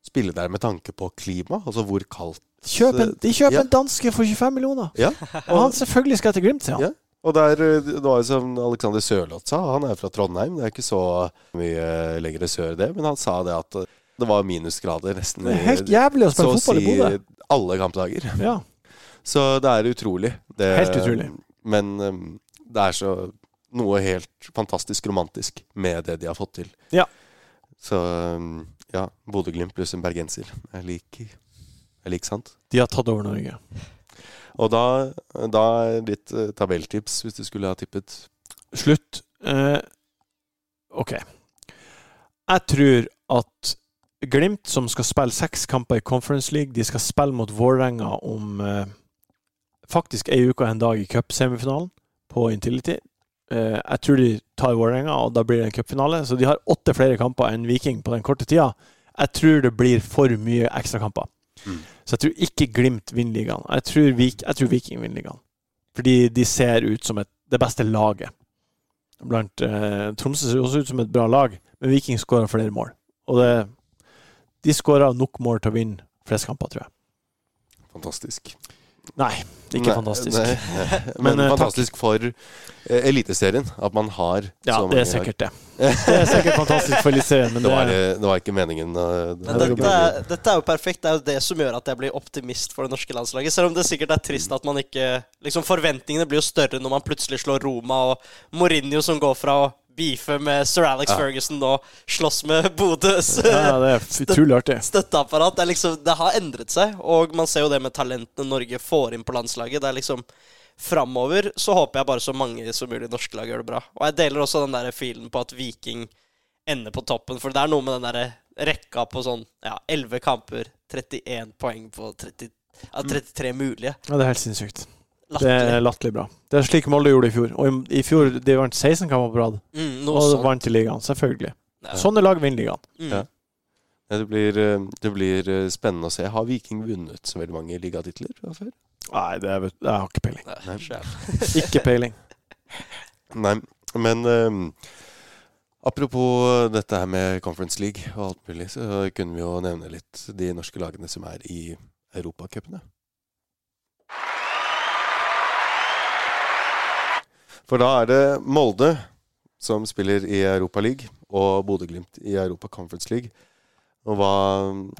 spille der med tanke på klima, altså hvor kaldt Kjøp en, de kjøper Ja. en danske for 25 millioner. Ja. Og han selvfølgelig skal til Glimt, han. Ja. Og der, det var jo som Alexander Sørloth sa, han er fra Trondheim. Det er ikke så mye lenger sør, det. Men han sa det at det var minusgrader nesten Det er helt jævlig å spille fotball i si Bodø. alle kampdager. Ja. Så det er utrolig. Det, Helt utrolig. Men um, det er så noe helt fantastisk romantisk med det de har fått til. Ja. Så um, ja, Bodø-Glimt pluss en bergenser. Jeg liker, jeg liker sant. De har tatt over Norge. Og da, da er ditt uh, tabelltips, hvis du skulle ha tippet Slutt. Uh, OK. Jeg tror at Glimt, som skal spille seks kamper i Conference League, de skal spille mot Vålerenga om eh, faktisk ei uke og en dag i cupsemifinalen på Intility. Eh, jeg tror de tar Vålerenga, og da blir det en cupfinale. Så de har åtte flere kamper enn Viking på den korte tida. Jeg tror det blir for mye ekstrakamper. Mm. Så jeg tror ikke Glimt vinner ligaen. Jeg tror, Vik, jeg tror Viking vinner ligaen. Fordi de ser ut som et, det beste laget. Blant eh, Tromsø ser også ut som et bra lag, men Viking skårer flere mål. Og det, de skårer nok mål til å vinne flest kamper, tror jeg. Fantastisk. Nei, ikke Nei, fantastisk. nei. Men, Men, fantastisk takk. for eh, Eliteserien. At man har Ja, så det er sikkert det. Det er sikkert fantastisk for Eliteserien, men Det det var, eh, det var ikke meningen. eh, det- Men dette, dette er jo perfekt. Det er jo det som gjør at jeg blir optimist for det norske landslaget. Selv om det sikkert er trist at man ikke liksom Forventningene blir jo større når man plutselig slår Roma og Mourinho som går fra å beefe med sir Alex Ja. Ferguson og slåss med Bodøs ja, det er utrolig artig. støtteapparat. Det, liksom, det har endret seg, og man ser jo det med talentene Norge får inn på landslaget. Det er liksom framover så håper jeg bare så mange som mulig norske lag gjør det bra. Og jeg deler også den der filen på at Viking ender på toppen, for det er noe med den der rekka på sånn ja, 11 kamper, 31 poeng på 30, ja, 33 mulige. Ja, det er helt sinnssykt. Det Latterlig. er latterlig bra. Det er slik Molde gjorde i fjor. Og i, fjor de vant 16 kamper på rad, Mm, og sånt. vant i ligaen. Selvfølgelig. Ja. Sånne lag vinner ligaen. Mm. Ja. Det, blir, eh, det blir eh, spennende å se. Har Viking vunnet så veldig mange ligatitler før? Nei, det er, jeg har ikke peiling. Nei, Nei. Ikke peiling. Nei, men um, apropos dette her med Conference League og alt mulig, så kunne vi jo nevne litt de norske lagene som er i europacupene. For da er det Molde som spiller i Europaligaen, og Bodø-Glimt i Europa Conference League. Og hva,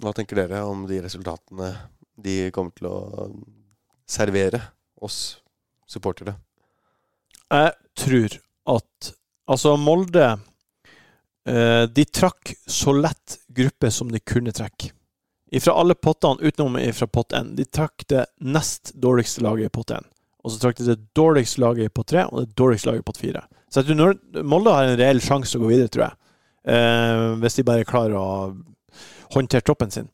hva tenker dere om de resultatene de kommer til å servere oss supportere? Jeg tror at Altså, Molde eh, De trakk så lett gruppe som de kunne trekke. Ifra alle pottene utenom ifra pott 1. De trakk det nest dårligste laget i pott 1. Og så trakk de det dårligste laget pott 3 og det dårligste laget pott 4. Så jeg tror Molde har en reell sjanse å gå videre, tror jeg. Eh, hvis de bare klarer å håndtere troppen sin.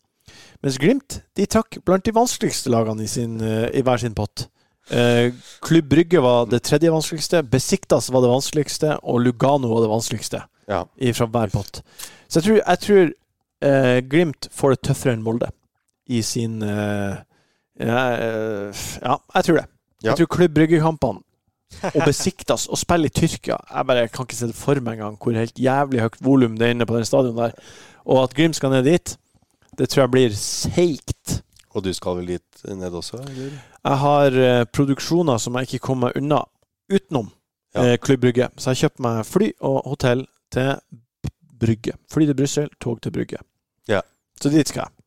Mens Glimt de trakk blant de vanskeligste lagene i, sin, eh, i hver sin pott. Eh, Klubb Brygge var det tredje vanskeligste, Besiktas var det vanskeligste, og Lugano var det vanskeligste Ja. fra hver pott. Så jeg tror, jeg tror eh, Glimt får det tøffere enn Molde i sin eh, eh, ja, jeg tror det. Ja. Jeg tror Klubb Brygge-kampene og Besiktas og spille i Tyrkia Jeg bare kan ikke se det for meg engang hvor helt jævlig høyt volum det er inne på den stadion der. Og at Glimt skal ned dit, det tror jeg blir seigt. Og du skal vel dit ned også, eller? Jeg har eh, produksjoner som jeg ikke kommer unna utenom Ja. eh, Klubb Brygge. Så jeg kjøper meg fly og hotell til Brygge. Fly til Brussel, tog til Brygge. Ja. Så dit skal jeg.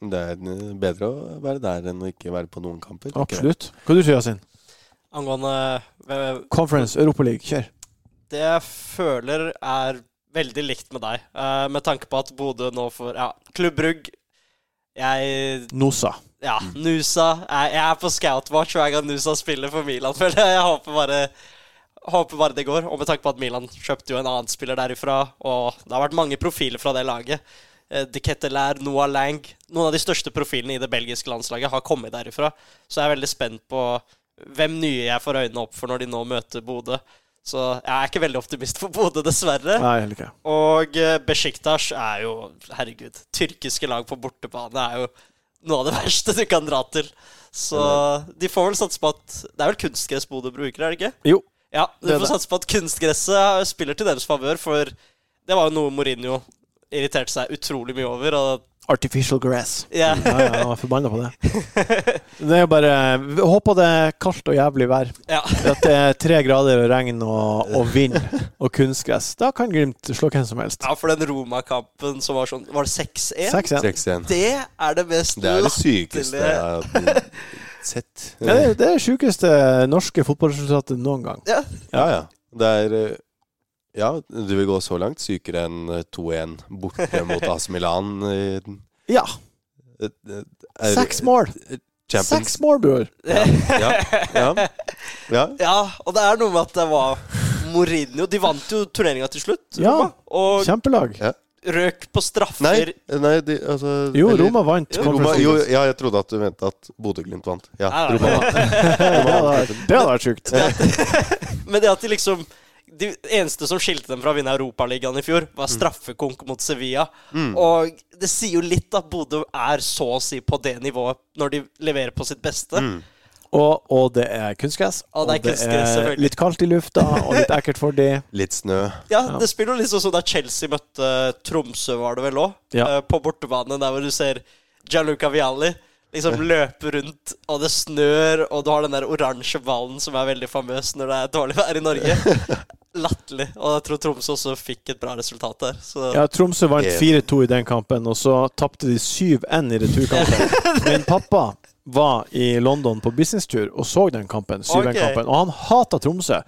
Det er eh, bedre å være der enn å ikke være på noen kamper. Absolutt. Hva du tror Yasin? Angående eh, Conference, Europaliga, kjør. Det jeg føler er veldig likt med deg, eh, med tanke på at Bodø nå får Ja, Klubb Brugg Jeg Nosa. Ja, Nusa Jeg, jeg er på scout-watch hver gang Nusa spiller for Milan, føler jeg. Jeg håper bare Håper bare det går. Og med tanke på at Milan kjøpte jo en annen spiller derifra, og det har vært mange profiler fra det laget. Eh, De Ketelaer, Noah Lang Noen av de største profilene i det belgiske landslaget har kommet derifra. Så jeg er veldig spent på hvem nye jeg får øynene opp for når de nå møter Bodø. Så jeg er ikke veldig optimist for Bodø, dessverre. Nei, heller ikke. Og Besjiktas Besiktas er jo Herregud. Tyrkiske lag på bortebane er jo noe av det verste du kan dra til. Så de får vel satse på at Det er vel kunstgress Bodø bruker, er det ikke? Jo. Ja, de er får satse på at kunstgresset spiller til deres favør, for det var jo noe Mourinho irriterte seg utrolig mye over. Og Artificial grass. ja, Ja, ja, jeg var forbanna på det. Det er jo bare Håper det er kaldt og jævlig vær. ja. At det er tre grader og regn og, og vind og kunstgress. Da kan Glimt slå hvem som helst. ja, for den Roma-kampen som var sånn Var det 6-1? 6-1. 6-1. Det er det mest Det er det sykeste jeg har sett. Ja, det, er- det sjukeste norske fotballresultatet noen gang. Ja. Ja, ja. Det er eh, Ja, du vil gå så langt. Sykere enn eh, 2-1 borte mot AC Milan. eh, Ja. eh, eh, Seks mål! Seks mål, bror! Ja, ja, ja, ja. Ja, og det er noe med at det var Mourinho De vant jo turneringa til slutt, Ja. Roma, og Kjempelag. Ja. røk på straffer. Nei, nei de, altså Jo, eller- Roma vant. Roma, jo, ja, jeg trodde at du mente at Bodø-Glimt vant. Ja, Nei, nei, Roma vant. Det hadde vært sjukt. Men det at de liksom De eneste som skilte dem fra å vinne Europaligaen i fjor, var straffekonk mot Sevilla. Mm. Og det sier jo litt at Bodø er så å si på det nivået når de leverer på sitt beste. Mm. Og, og det er kunstgress. Og det er kunstgress, selvfølgelig. litt kaldt i lufta, og litt ekkelt for de. Litt snø. Ja, Ja. det spiller jo litt sånn som da Chelsea møtte Tromsø, var det vel òg? Ja. På bortebane, der hvor du ser Gianluca Vialli liksom løpe rundt, og det snør, og du har den der oransje ballen som er veldig famøs når det er dårlig vær i Norge. Latterlig. Og jeg tror Tromsø også fikk et bra resultat der. Så Ja, Tromsø vant 4-2 i den kampen, og så tapte de 7-1 i returkampen. Min pappa var i London på businesstur og så den kampen, 7-1-kampen, og han hata Tromsø.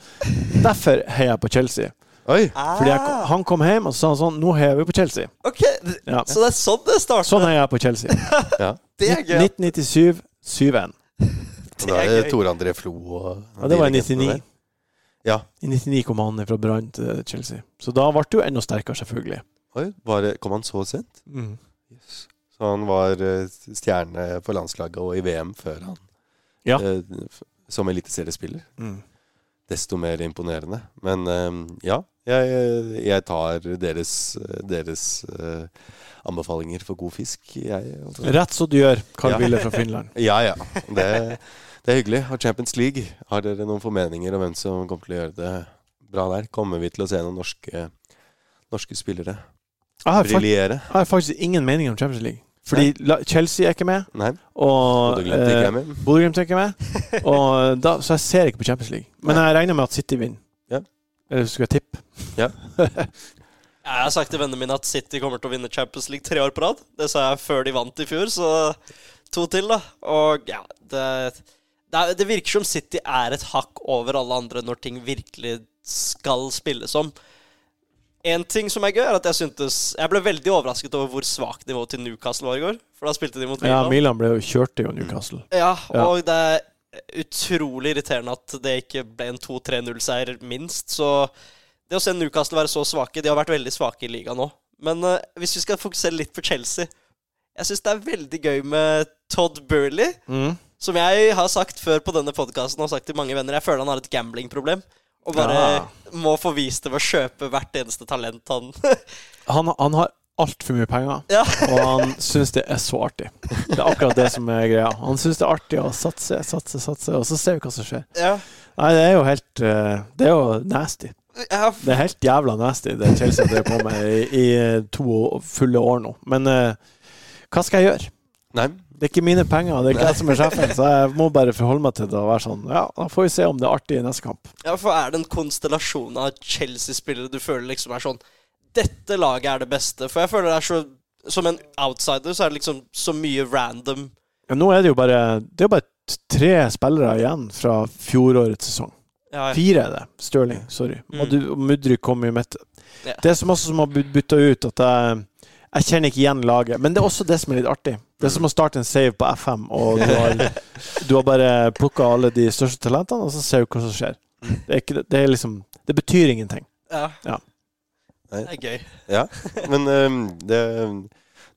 Derfor heier jeg på Chelsea. Oi! Fordi jeg, han kom hjem og sa sånn Nå heier vi på Chelsea. ok, Ja. Så det er sånn det starter? Sånn heier jeg på Chelsea. Ja. det er gøy. 1997 7-1. Da er det. Tore André Flo og Ja, det var i de legendene 99. Ja. I 99 kom han fra Brann til Chelsea. Så da ble det jo enda sterkere, selvfølgelig. Oi, var det, kom han så sent? Mm. Så han var eh, stjerne for landslaget og i VM før han Ja. eh, Som eliteseriespiller. Mm. Desto mer imponerende. Men eh, ja, jeg, jeg tar deres, deres eh, anbefalinger for god fisk, jeg. Rett så du gjør, Carl Ja. Fra Finland. Ja, ja. Det, det er hyggelig. Og Champions League, har dere noen formeninger om hvem som kommer til å gjøre det bra der? Kommer vi til å se noen norske, norske spillere briljere? jeg har faktisk ingen mening om Champions League. Fordi la- Chelsea er ikke med, Nei? og Bodø-Glimt eh, er er ikke med. Og da, så jeg ser ikke på Champions League. Men jeg regner med at City vinner. Ja. Eller skulle jeg tippe? Ja. Jeg har sagt til vennene mine at City kommer til å vinne Champions League tre år på rad. Det sa jeg før de vant i fjor, så to til, da. Og ja, det, det, det virker som City er et hakk over alle andre når ting virkelig skal spilles om. En ting som er gøy, er at jeg syntes Jeg ble veldig overrasket over hvor svakt nivået til Newcastle var i går. For da spilte de mot Milan. Ja, Milan. Ble jo kjørt til Newcastle. Ja, Ja. og det er utrolig irriterende at det ikke ble en 2-3-0-seier, minst. Så det å se Newcastle være så svake De har vært veldig svake i ligaen nå. Men uh, hvis vi skal fokusere litt på Chelsea Jeg syns det er veldig gøy med Todd Burley. Mm. Som jeg har sagt før på denne podkasten og sagt til mange venner, jeg føler han har et gamblingproblem. Og bare Ja. må få vist det ved å kjøpe hvert eneste talent han Han, han har altfor mye penger, Ja. og han syns det er så artig. Det er akkurat det som er greia. Han syns det er artig å satse, satse, satse, og så ser vi hva som skjer. ja. Nei, det er jo helt eh, Det er jo nasty. Ja, Det er helt jævla nasty, det Chelsea har drevet på med i, i to fulle år nå. Men uh, hva skal jeg gjøre? Nei? Det er ikke mine penger, det er ikke jeg som er sjefen, så jeg må bare forholde meg til det og være sånn Ja, da får vi se om det er artig i neste kamp. Ja, for er det en konstellasjon av Chelsea-spillere du føler liksom er sånn Dette laget er det beste. For jeg føler det er så Som en outsider så er det liksom så mye random Ja, nå er det jo bare Det er jo bare tre spillere igjen fra fjorårets sesong. ja, Fire er det. Stirling, sorry. Mm. Og Mudryk kom i midt. Ja. Det er så masse som har bytta ut at jeg jeg kjenner ikke igjen laget. Men det er også det som er litt artig. Det er som å starte en save på FM, og du har, du har bare plukka alle de største talentene, og så ser du hva som skjer. Det, er ikke, det, er liksom, det betyr ingenting. ja. Ja. Det er gøy. Ja. Men um, det,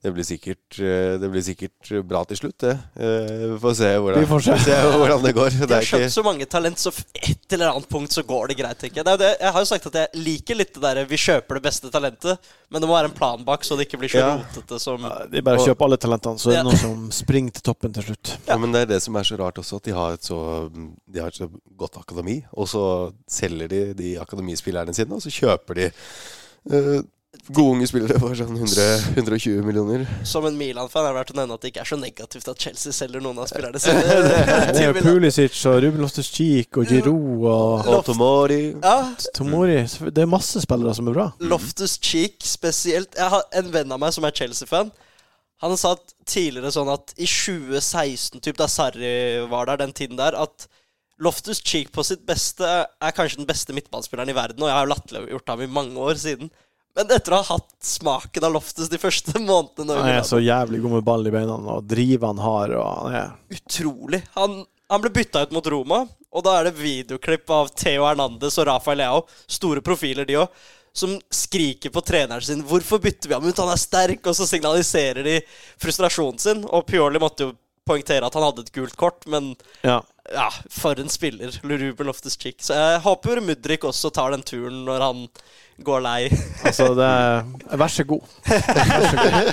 det, blir sikkert, eh, det blir sikkert bra til slutt, det. Eh, Vi får se hvordan, får se. se hvordan det går. De har skjønt så mange talent, så et eller annet punkt så går det greit. Ikke? Det er det. Jeg har jo sagt at jeg liker litt det derre vi kjøper det beste talentet, men det må være en plan bak, så det ikke blir så Ja. rotete som De bare Og- kjøper alle talentene, så er det Ja. noen som springer til toppen til slutt. ja, Men det er det som er så rart også, at de har et så, de har et så godt akademi. Og så selger de de akademispillerne sine, og så kjøper de eh, gode unge spillere for sånn 100, 120 millioner. Som en Milan-fan er det verdt å nevne at det ikke er så negativt at Chelsea selger noen av spillerne sine. Det er. Pulisic og Ruben Loftus-Cheek og Giroud og og Tomori. Ja, Tomori. Det er masse spillere som er bra. Loftus Cheek spesielt. Jeg har en venn av meg som er Chelsea-fan. Han sa tidligere sånn at i 2016, typ da Sarri var der, den tiden der, at Loftus Cheek på sitt beste er kanskje den beste midtbanespilleren i verden, og jeg har latterliggjort ham i mange år siden. Men etter å ha hatt smaken av Loftus de første månedene Han er så jævlig god med ball i beina, og driver han har, og han er utrolig. Han, han ble bytta ut mot Roma, og da er det videoklipp av Theo Hernandez og Rafael Leao, store profiler de òg, som skriker på treneren sin 'Hvorfor bytter vi ham ut? Han er sterk!' Og så signaliserer de frustrasjonen sin. Og Pioli måtte jo poengtere at han hadde et gult kort, men Ja. Ja, for en spiller. Ruben Loftus Chick. Så jeg håper Mudrik også tar den turen når han går lei. Altså, det er Vær så god. Vær så god.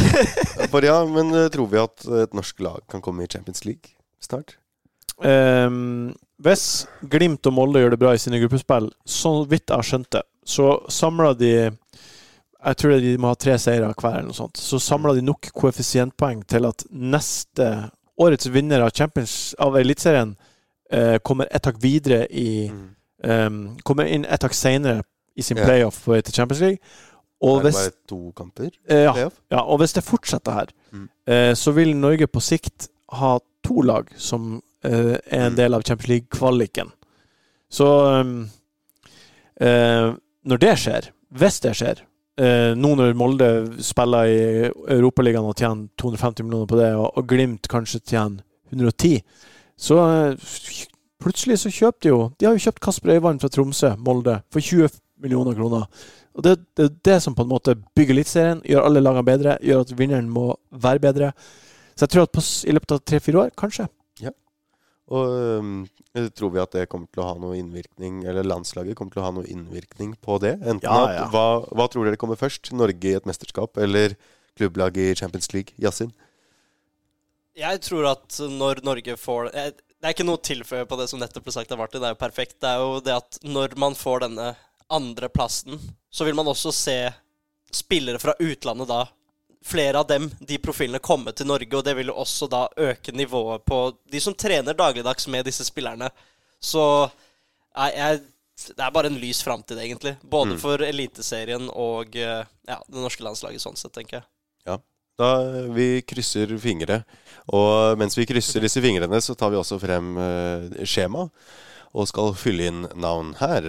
For ja, men eh, tror vi at et norsk lag kan komme i Champions League snart? Um, hvis Glimt og Molde gjør det bra i sine gruppespill, så vidt jeg har skjønt det, så samler de Jeg tror de må ha tre seire hver, eller noe sånt. Så samler de nok koeffisientpoeng til at neste årets vinner av Champions av Eliteserien eh, kommer ett hakk videre i ehm, Kommer inn ett hakk senere i sin playoff på vei til Champions League. Og er det hvis bare to kamper? eh, ja, ja, og hvis det fortsetter her, Mm. eh, så vil Norge på sikt ha to lag som eh, er en Mm. del av Champions League-kvaliken. Så um, når det skjer, hvis det skjer Nå når Molde spiller i Europaligaen og tjener 250 millioner på det, og, Glimt kanskje tjener 110, Så eh, plutselig så kjøpte de jo De har jo kjøpt Kasper Øyvand fra Tromsø, Molde, for 20 millioner kroner. Og det det er det som på en måte bygger Eliteserien, gjør alle lagene bedre, gjør at vinneren må være bedre. Så jeg tror at på, i løpet av tre-fire år, kanskje. Og øhm, tror vi at det kommer til å ha noe innvirkning, eller landslaget kommer til å ha noe innvirkning på det? Enten Ja, at. Hva, hva tror dere kommer først? Norge i et mesterskap eller klubblag i Champions League? Yasin? Jeg tror at når Norge får eh, Det er ikke noe å tilføye på det som nettopp ble sagt av Martin. Det er jo perfekt. Det er jo det at når man får denne andreplassen, så vil man også se spillere fra utlandet da. Flere av dem, de profilene, komme til Norge, og det vil jo også da øke nivået på de som trener dagligdags med disse spillerne. Så jeg, jeg, det er bare en lys framtid, egentlig. Både Mm. for Eliteserien og eh, ja, det norske landslaget, sånn sett, tenker jeg. Ja. Da Vi krysser fingre. Og mens vi krysser disse fingrene, så tar vi også frem eh, skjema og skal fylle inn navn her.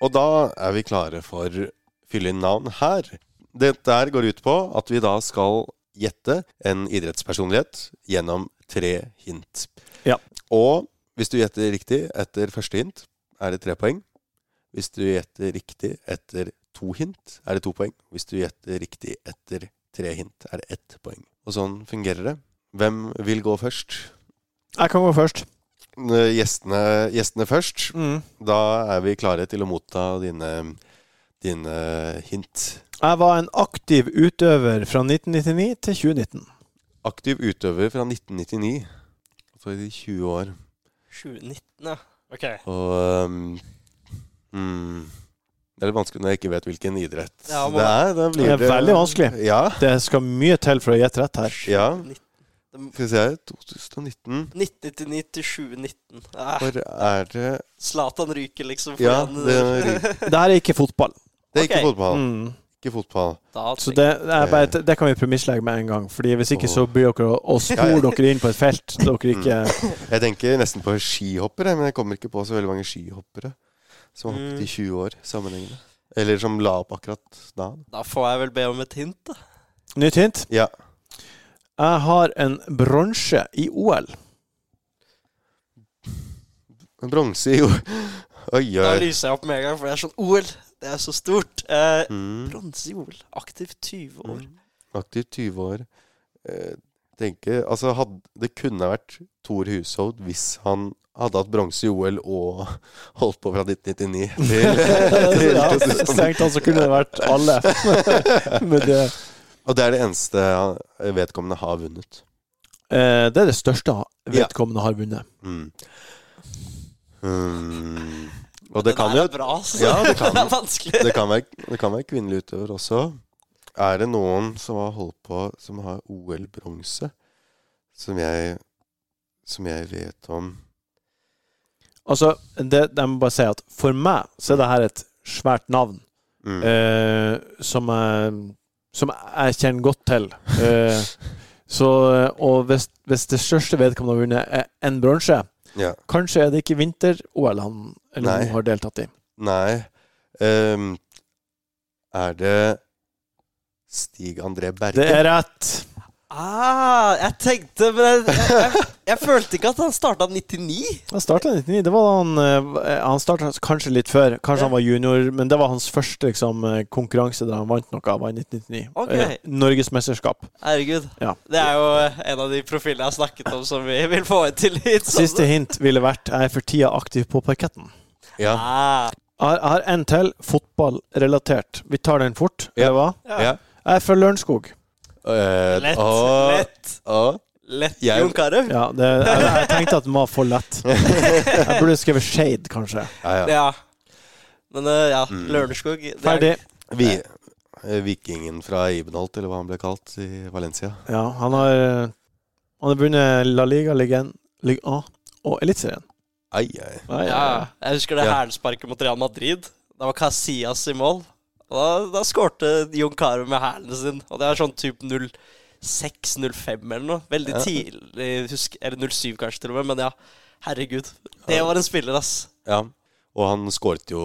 Og da er vi klare for fylle inn navn her. Dette her går ut på at vi da skal gjette en idrettspersonlighet gjennom tre hint. Ja. Og hvis du gjetter riktig etter første hint, er det tre poeng. Hvis du gjetter riktig etter to hint, er det to poeng. Hvis du gjetter riktig etter tre hint, er det ett poeng. Og sånn fungerer det. Hvem vil gå først? Jeg kan gå først. Eh, Gjestene, gjestene først. Mm. Da er vi klare til å motta dine, dine hint. Jeg var en aktiv utøver fra 1999 til 2019. Aktiv utøver fra 1999. Altså i 20 år. 2019, ja. Ok. Og um, mm, Det er litt vanskelig når jeg ikke vet hvilken idrett Ja, det er. Da blir Det er veldig vanskelig. Ja. Det skal mye til for å gjette rett her. ja. 19. Skal vi se 2019. 1999 til 2019. Ah, Hvor er det Zlatan ryker, liksom. Ja, han- det, Det er ikke fotball. det er ikke fotball. Mm. Ikke fotball. da, Så det, er bare, det kan vi premisslegge med en gang. Fordi Hvis ikke så blir dere å- å ja, dere inn på et felt dere ikke Jeg tenker nesten på skihoppere, men jeg kommer ikke på så veldig mange skihoppere som har Mm. hoppet i 20 år sammenhengende. Eller som la opp akkurat da. da får jeg vel be om et hint, da. Nytt hint. Ja. Jeg har en bronse i OL. En Bronse i OL Oi, Da lyser jeg opp med en gang, for det er sånn OL. Det er så stort. Eh, Mm. Bronse i OL. Aktiv 20 år. Mm. Aktiv 20 år. Eh, tenker, altså had, Det kunne vært Thor Hushovd hvis han hadde hatt bronse i OL og holdt på fra 1999 til, til ja, 2000. Strengt tatt så kunne det vært alle. Men det, Og det er det eneste vedkommende har vunnet. eh, det er det største vedkommende har vunnet. Mm. Mm. Og det kan jo bra, altså. Ja, det kan- det er vanskelig. det kan, være, det kan være kvinnelig utøver også. Er det noen som har holdt på Som har OL-bronse? Som jeg Som jeg vet om Altså, det, jeg må bare si at for meg så er det her et svært navn. mm. eh, som, jeg, som jeg kjenner godt til. Eh, så, og hvis, hvis det største vedkommende har vunnet, er en bronse, Ja. kanskje er det ikke vinter-OL han eller hun har deltatt i. Nei Um, Er det Stig André Berge? Det er rett. Ah, jeg tenkte Men jeg, jeg, jeg, følte ikke at han starta 99. Han starta 99. Det var da han eh, Han starta kanskje litt før. Kanskje Ja. han var junior, men det var hans første liksom, eh, konkurranse der han vant noe. var i 1999. Okay. Eh, Norgesmesterskap. Herregud. Ja. Det er jo en av de profilene jeg har snakket om som vi vil få en tillit. Siste hint ville vært jeg er for tida aktiv på parketten. Ja. Ah, Jeg har, en til, fotballrelatert. Vi tar den fort, Ja. eller hva? ja. Jeg er fra Lørenskog. Eh, Lett. å, Lett. å. Lett Jeg- Jon Carew. Ja, jeg, jeg tenkte at den var for lett. Jeg burde skrevet Shade, kanskje. Ja, ja. Ja. Men eh, ja, Mm. Lørenskog er- Ferdig. Vi, eh, vikingen fra Ibenholt, eller hva han ble kalt i Valencia. Ja, han har Han har vunnet La Liga, Ligaen, Liga A og Eliteserien. Ai, ai. ai, ja, Ja, ja. jeg husker det Ja. hælsparket mot Real Madrid. Da var Casillas i mål. Og da, da skårte Jon Carew med hælen sin. Og det er sånn type 06-05 eller noe. Veldig Ja. tidlig, husk, eller 07 kanskje til og med. Men ja, herregud. Det var en spiller, ass. Ja. Og han skåret jo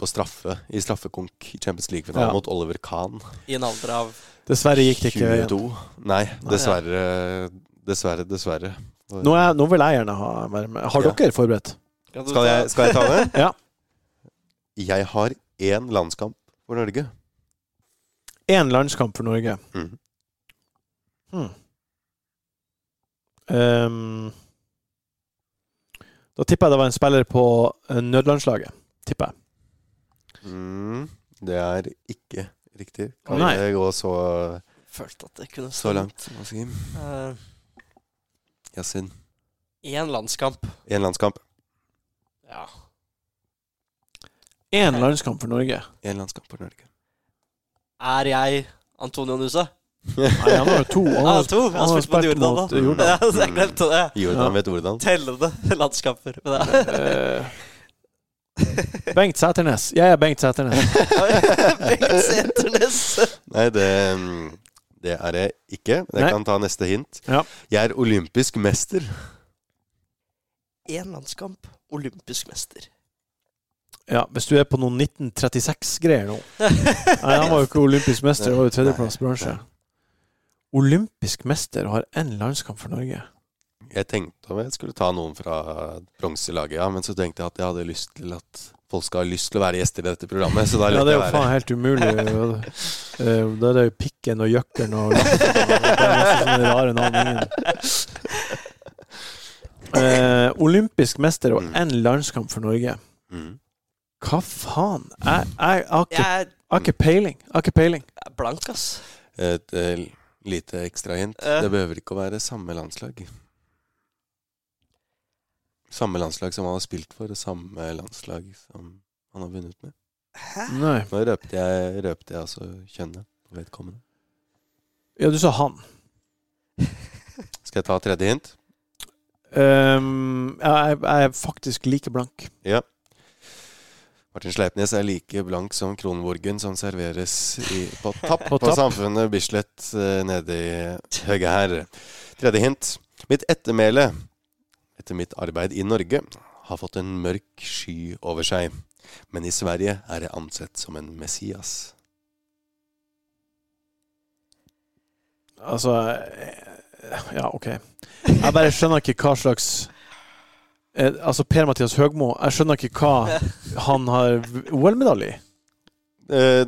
på straffe i straffekonk i Champions League-finalen Ja. mot Oliver Kahn. I en alder av Dessverre gikk det ikke. 22. Nei, dessverre. Dessverre, dessverre. Nå, er, nå vil jeg gjerne ha være med. Har Ja. dere forberedt? Skal jeg, skal jeg ta det? Ja. Jeg har én landskamp for Norge. Én landskamp for Norge. Mm. Hmm. Um, da tipper jeg det var en spiller på eh, nødlandslaget. Tipper jeg. Mm, det er ikke riktig. Kan Nei. det gå så, Følte at det kunne så langt? Wasim? Uh, Yasin. Én landskamp. Én landskamp. Ja. Én landskamp for Norge. En landskamp for Norge. Er jeg Antonio Nusa? Nei, han har jo to. Han Ah, har, to. Han har spilt mot Jordan, mot, da. Jordan. Ja, så jeg glemte det. Jordan Ja. vet hvordan. Tellende landskamper. Men det Eh, Bengt Sæternes. Jeg er Bengt Sæternes. Bengt Sæternes. Nei, det, mm, det er jeg ikke. Jeg Nei. kan ta neste hint. Ja. Jeg er olympisk mester. Én landskamp, olympisk mester. Ja, hvis du er på noen 1936-greier nå Nei, han var jo ikke olympisk mester, han var jo tredjeplass bransje. Olympisk mester har én landskamp for Norge. Jeg tenkte om jeg skulle ta noen fra bronselaget, ja, men så tenkte jeg at jeg hadde lyst til at folk skal ha lyst til å være gjester i dette programmet. Så da Ja, det er jo faen helt umulig. Eh, Da er det jo Pikken og Jøkkeren og det er masse sånne rare navn. Eh, olympisk mester og én landskamp for Norge. Mm. Hva faen? Jeg, jeg, jeg, har ikke, Jeg jeg har ikke peiling. Jeg har ikke peiling. er blank, ass. Et et lite ekstra hint. Eh. Det behøver ikke å være samme landslag. Samme landslag som han har spilt for, og samme landslag som han har vunnet med. Hæ? Nei. Nå røpte jeg, røpte jeg altså kjønnet på vedkommende. Ja, du sa han. Skal jeg ta tredje hint? Um, jeg, jeg er faktisk like blank. Ja. Martin Sleipnes er like blank som Kronborgen som serveres i, på tapp På på. Samfunnet Bislett eh, nede i høyre her. Tredje hint. Mitt ettermæle etter mitt arbeid i Norge har fått en mørk sky over seg. Men i Sverige er jeg ansett som en Messias. Altså eh, Ja, OK. Jeg bare skjønner ikke hva slags Altså, Per-Mathias Høgmo, jeg skjønner ikke hva han har OL-medalje i. Eh,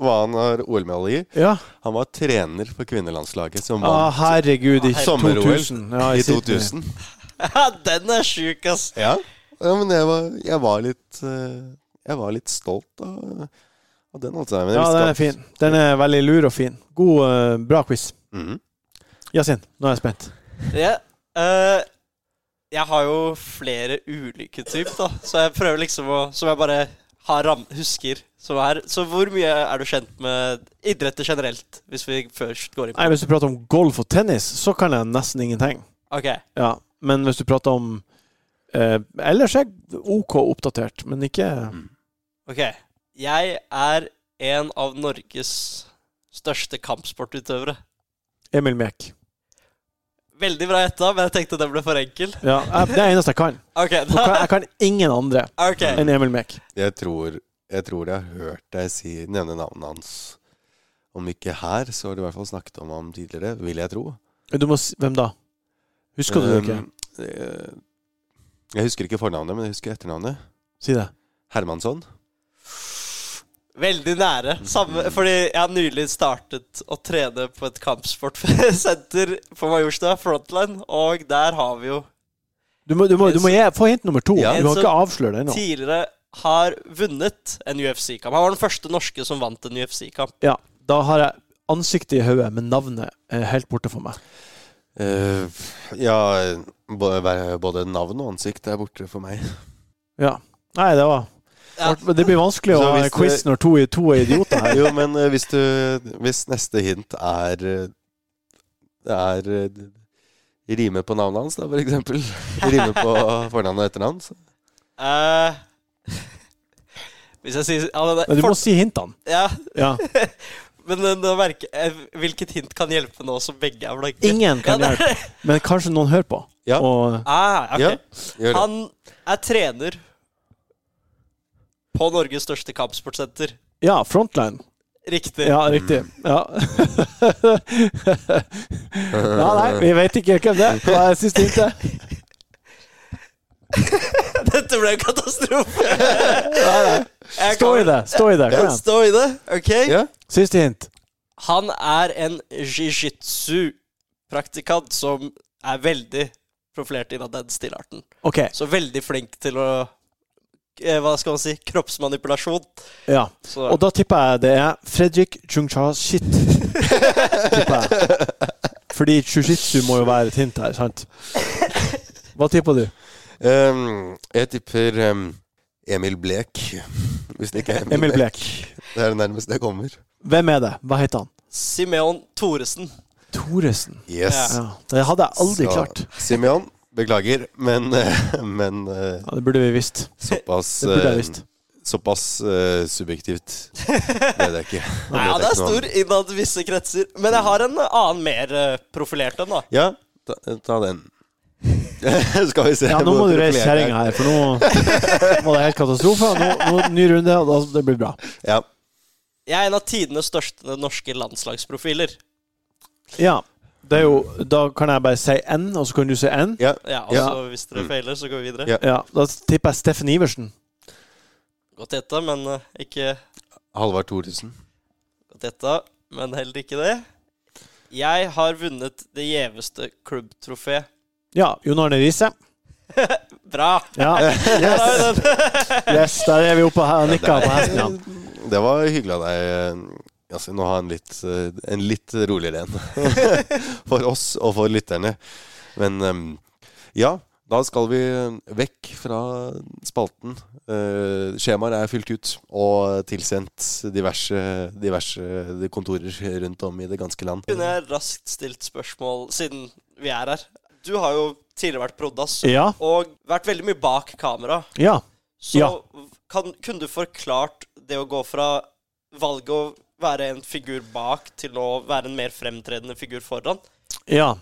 hva han har OL-medalje i? Ja. Han var trener for kvinnelandslaget som Ah, vant herregud, i Sommer-OL 2000. Ja, i 2000. Ja, den er sjuk, ass. Ja, ja men jeg var, jeg var litt eh, Jeg var litt stolt av, av den, altså. Men jeg Ja, den er fin. Den er veldig lur og fin. God, eh, bra quiz. Mhm. Yasin, nå er jeg spent. Ja, eh, jeg har jo flere ulike typer, da. Så jeg prøver liksom å Som jeg bare har ram husker. Som er, så hvor mye er du kjent med idretter generelt, hvis vi først går inn Nei, på Hvis du prater om golf og tennis, så kan jeg nesten ingenting. Ok. Ja, Men hvis du prater om eh, Ellers er jeg OK oppdatert, men ikke ok. Jeg er en av Norges største kampsportutøvere. Emil Mek. Veldig bra gjetta, men jeg tenkte den ble for enkel. Ja, det er det eneste jeg kan. Okay, Jeg kan, da, jeg kan ingen andre okay. enn Emil Mek. Jeg tror jeg tror jeg har hørt deg si, nevne navnet hans. Om ikke her, så har du i hvert fall snakket om ham tidligere, vil jeg tro. Du må si, Hvem da? Husker du det ikke? Um, eh, Jeg husker ikke fornavnet, men jeg husker etternavnet. Si det. Hermansson. Veldig nære. Samme, fordi jeg har nylig startet å trene på et kampsportsenter på Majorstua, Frontline, og der har vi jo Du må, du må, du må gi, få hint nummer to. Ja. Du må ikke avsløre det ennå. tidligere har vunnet en UFC-kamp. Han var den første norske som vant en UFC-kamp. Ja, da har jeg ansiktet i hodet, men navnet er helt borte for meg. Uh, ja, både, både navn og ansikt er borte for meg. Ja. Nei, det var Det blir vanskelig å ha quiz når to, to er idioter her. Jo, men eh, hvis du Hvis neste hint er eh, Det er eh, Rime på navnet hans, da, for eksempel. Rime på fornavn og etternavn. Så. Eh, hvis jeg sier ja, det, Men du for, må si hintene. ja, Ja. men eh, nå merker Hvilket hint kan hjelpe nå som begge er blanke? Ingen kan Ja, hjelpe, men kanskje noen hører på. Ja. Og Ah, okay. Ja, gjør det. Han er trener på Norges største kampsportsenter. ja, Frontline. Riktig. Ja, riktig. Ja. ja, nei, vi vet ikke hvem det er. Hva er siste hintet? Dette ble en katastrofe. Stå i det. Stå i det. Kom igjen. Stå i det. Ok. Ja. Siste hint. Han er en jiu-jitsu-praktikant som er veldig profilert innen den stilarten. OK. Så veldig flink til å Hva skal man si? Kroppsmanipulasjon. Ja. Så Og da tipper jeg det er Fredrik Chungcha Shit. tipper jeg. Fordi jiu-jitsu må jo være et hint her, sant? Hva tipper du? Um, jeg tipper um, Emil Blek. Hvis det ikke er Emil, Emil Blek. Det er det nærmeste jeg kommer. Hvem er det? Hva heter han? Simeon Thoresen. Thoresen. Yes. Ja, Det hadde jeg aldri Så, klart. Simeon, beklager, men, eh, men eh, Ja, det burde vi visst. såpass Det burde jeg eh, visst. Såpass uh, subjektivt vet det ikke. Nei, ja, det er stor innad visse kretser. Men jeg har en annen mer eh, profilert en, da. Ja, ta, ta den. Skal vi se Ja, nå må du reise er. kjerringa her, for nå var det helt katastrofe. Nå, nå, ny runde, og da, det blir bra. Ja. Jeg er en av tidenes største norske landslagsprofiler. Ja. Det er jo, da kan jeg bare si N, og så kan du si N. ja. Ja, og Ja. så Hvis dere Mm. feiler, så går vi videre. Ja. Ja, Da tipper jeg Steffen Iversen. Godt gjetta, men eh, ikke Halvard Thoresen. godt gjetta, men heller ikke det. Jeg har vunnet det gjeveste klubbtrofé. Ja, Jon Arne Riise. Bra! Ja, den. yes, der er vi oppe og nikker på hesten. Det var hyggelig av deg. Altså, nå har han litt, eh, en litt roligere en. for oss og for lytterne. Men ehm, ja, da skal vi vekk fra spalten. Uh, skjemaer er fylt ut og tilsendt diverse, diverse kontorer rundt om i det ganske land. Kunne jeg raskt stilt spørsmål, siden vi er her. Du har jo tidligere vært prod.ass, Ja. og vært veldig mye bak kamera. ja. Så Ja. kan, kunne du forklart det å gå fra valget å være en figur bak til å være en mer fremtredende figur foran? Ja,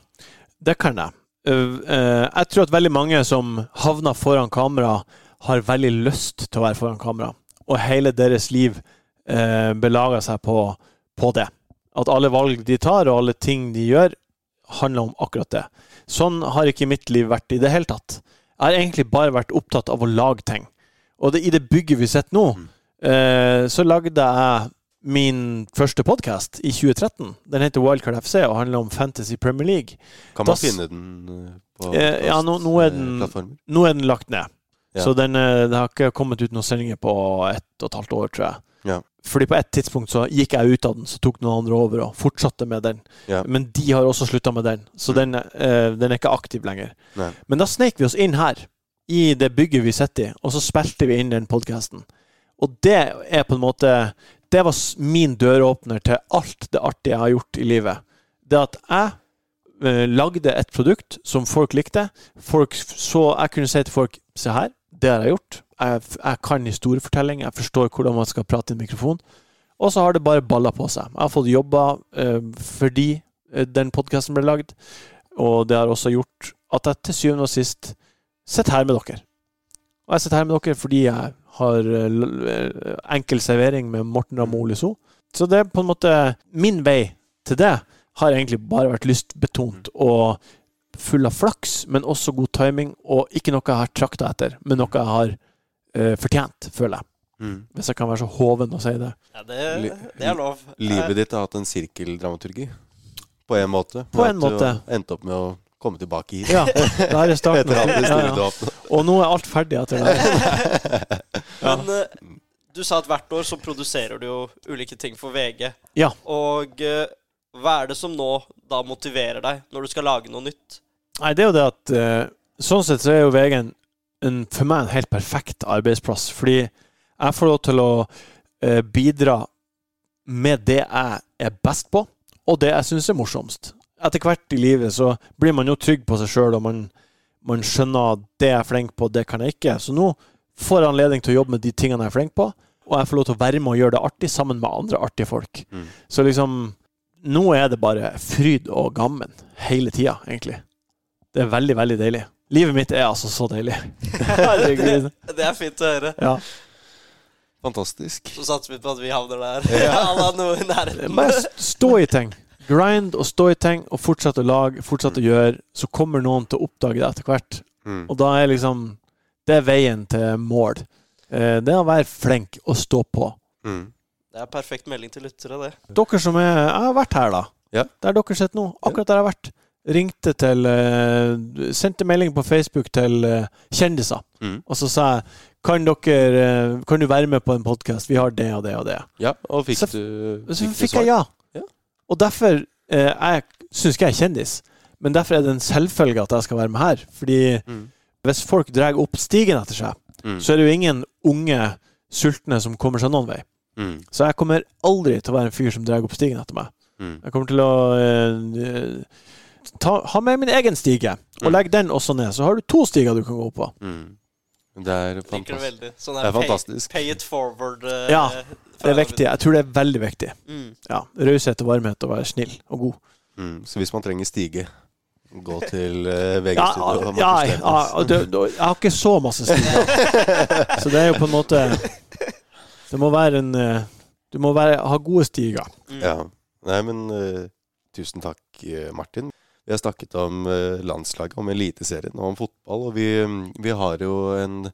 det kan jeg. Uh, uh, jeg tror at veldig mange som havner foran kamera, har veldig lyst til å være foran kamera. Og hele deres liv uh, belager seg på, på det. At alle valg de tar, og alle ting de gjør, handler om akkurat det. Sånn har ikke mitt liv vært i det hele tatt. Jeg har egentlig bare vært opptatt av å lage ting. Og det, i det bygget vi sitter nå, eh, så lagde jeg min første podkast i 2013. Den heter Wildcard FC og handler om Fantasy Premier League. Kan man Da finne den eh, på Eh, ja, nå- nå er den-? Nå er den lagt ned. Ja. Så den, eh, det har ikke kommet ut noen sendinger på ett og et halvt år, tror jeg. Ja. Fordi på et tidspunkt så gikk jeg ut av den, så tok noen andre over og fortsatte med den. Ja. Men de har også slutta med den, så Mm. den, eh, den er ikke aktiv lenger. Nei. Men da sneik vi oss inn her, i det bygget vi sitter i, og så spilte vi inn den podkasten. Og det er på en måte Det var min døråpner til alt det artige jeg har gjort i livet. Det at jeg eh, lagde et produkt som folk likte. Folk, så jeg kunne si til folk Se her, det har jeg gjort. Jeg, jeg kan historiefortelling. Jeg forstår hvordan man skal prate i en mikrofon. Og så har det bare balla på seg. Jeg har fått jobba eh, fordi eh, den podkasten ble lagd. Og det har også gjort at jeg til syvende og sist sitter her med dere. Og jeg sitter her med dere fordi jeg har eh, eh, enkel servering med Morten Ramoli So. Så det er på en måte Min vei til det har egentlig bare vært lystbetont og full av flaks, men også god timing, og ikke noe jeg har trakta etter, men noe jeg har uh, fortjent, føler jeg. Mm. Hvis jeg kan være så hoven å si det. Ja, det, det er lov. Livet ditt har hatt en sirkeldramaturgi. På en måte. På en måte. Endte opp med å komme tilbake hit. Ja, der er starten. Etter alt det Ja, store ja. dåpet. Og nå er alt ferdig etter det. Men uh, du sa at hvert år så produserer du jo ulike ting for VG. Ja. Og uh, hva er det som nå da motiverer deg når du skal lage noe nytt? Nei, det er jo det at uh, Sånn sett så er jo VG en, en, for meg en helt perfekt arbeidsplass. Fordi jeg får lov til å bidra med det jeg er best på, og det jeg syns er morsomst. Etter hvert i livet så blir man jo trygg på seg sjøl, og man, man skjønner at det jeg er flink på, det kan jeg ikke. Så nå får anledning til å jobbe med de tingene jeg er flink på, og jeg får lov til å være med og gjøre det artig sammen med andre artige folk. Mm. Så liksom Nå er det bare fryd og gammen hele tida, egentlig. Det er veldig, veldig deilig. Livet mitt er altså så deilig. Herregud. Det er fint å høre. Ja. Fantastisk. Så satser vi på at vi havner der. Nærheten. Bare stå i ting. Grind og stå i ting, og fortsett å lage, fortsett å gjøre. Så kommer noen til å oppdage det etter hvert. Mm. Og da er liksom Det er veien til mål. Eh, Det er å være flink og stå på. Mm. Det er perfekt melding til lyttere, det. Dere som er Jeg har vært her, da. Ja. Der dere sitter nå. Akkurat der jeg har vært. Ringte til eh, Sendte melding på Facebook til eh, kjendiser. Mm. Og så sa jeg kan dere Kan du være med på en podkast? Vi har det og det og det. Ja, og fikk Så- du Så du fikk svar? jeg ja. Ja. Og derfor eh, Jeg syns ikke jeg er kjendis, men derfor er det en selvfølge at jeg skal være med her. Fordi Mm. Hvis folk drar opp stigen etter seg, Mm. så er det jo ingen unge sultne som kommer seg noen vei. Mm. Så jeg kommer aldri til å være en fyr som drar opp stigen etter meg. Mm. Jeg kommer til å eh, ta, ha med min egen stige, og Mm. legge den også ned. Så har du to stiger du kan gå opp på. Mm. Det er fantastisk. Sånn Det er pay, fantastisk. pay it forward. eh, Ja, Det er viktig. Jeg tror det er veldig viktig. Mm. Ja, Raushet og varmhet og være snill og god. Mm. Så hvis man trenger stige, gå til uh, VG-studio. ja, ja, og det- det- jeg har ikke så masse stiger. Så det er jo på en måte Det må være en eh, Du må være, ha gode stiger. Mm. Ja. Nei, men uh, tusen takk, eh, Martin. Vi har snakket om uh, landslaget, om Eliteserien og om fotball. Og vi, vi har jo en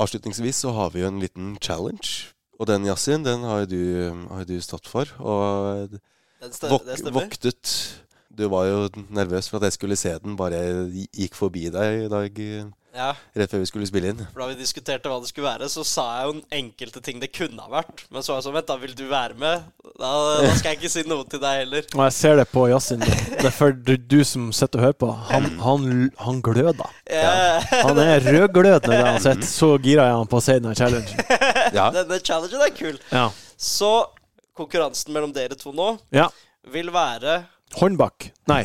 Avslutningsvis så har vi jo en liten challenge. Og den, Yasin, den har jo du, har du stått for. Og vok det voktet Du var jo nervøs for at jeg skulle se den bare jeg gikk forbi deg i dag, Ja, rett før vi skulle spille inn. for Da vi diskuterte hva det skulle være, så sa jeg jo enkelte ting det kunne ha vært. Men så var jeg sånn Vent, da vil du være med? Da, da skal jeg ikke si noe til deg heller. Og jeg ser det på Yasin. Det er for du, du som sitter og hører på. Han, han, han gløder. Ja. Han er rødglødende der han sitter. Så gira er han på å si denne challengen. Ja. Denne challengen er kul. Ja. Så konkurransen mellom dere to nå ja. vil være Håndbak. Nei.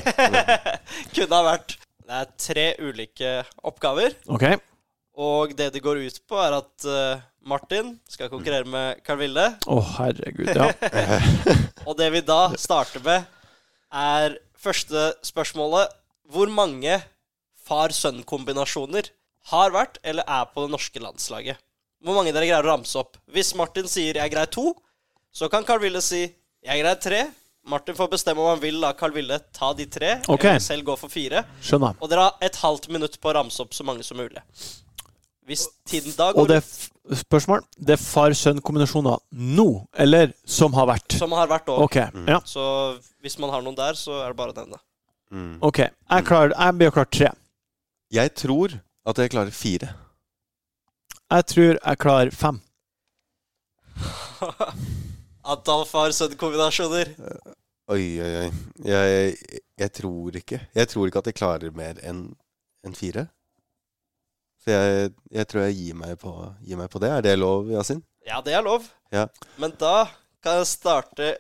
Kunne ha vært Det er tre ulike oppgaver. OK. Og det det går ut på, er at eh, Martin skal konkurrere med Carl Vilde. Å, herregud. Ja. Og det vi da starter med, er første spørsmålet. Hvor mange far-sønn-kombinasjoner har vært eller er på det norske landslaget? Hvor mange dere greier å ramse opp? Hvis Martin sier 'jeg greier to', så kan Carl Ville si 'jeg greier tre'. Martin får bestemme om han vil la Carl Ville ta de tre, okay. eller selv gå for fire. Skjønner. Og dere har et halvt minutt på å ramse opp så mange som mulig. Hvis tiden da går Og det er f- spørsmål Det er far-sønn-kombinasjoner nå, eller som har vært? som har vært òg. OK. Ja. Så hvis man har noen der, så er det bare å nevne. Mm. ok Jeg, klarer, jeg blir klart tre. Jeg tror at jeg klarer fire. Jeg tror jeg klarer fem. Antall far-sønn-kombinasjoner. Oi, oi, oi. Jeg, jeg tror ikke Jeg tror ikke at jeg klarer mer enn en fire. Så jeg, jeg tror jeg gir meg, på, gir meg på det. Er det lov, Yasin? Ja, det er lov. Ja. Men da kan jeg starte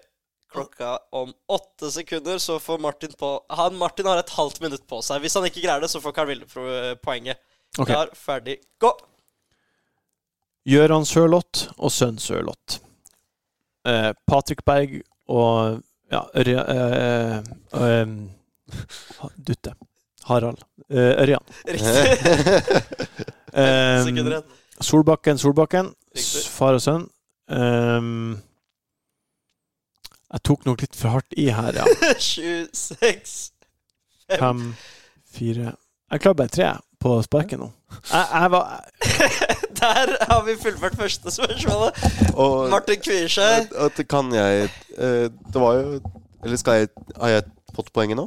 klokka om åtte sekunder, så får Martin på han, Martin har et halvt minutt på seg. Hvis han ikke greier det, så får Carl Ville poenget. Ok. Klar, ferdig, gå! Gjøran Sørloth og sønn Sørloth. Eh, Patrick Berg og ja, eh, eh, Dutte. Harald. Eh, Ørjan. Riktig. Eh, igjen. Solbakken, Solbakken. Riktig. Far og sønn. Um, jeg tok nok litt for hardt i her, ja. 26 Fem, fire Jeg klarer bare tre på sparket nå. Jeg, jeg var Der har vi fullført første spørsmålet. Og Martin kvier seg. at, at kan jeg eh, Det var jo Eller skal jeg Har jeg fått poenget nå?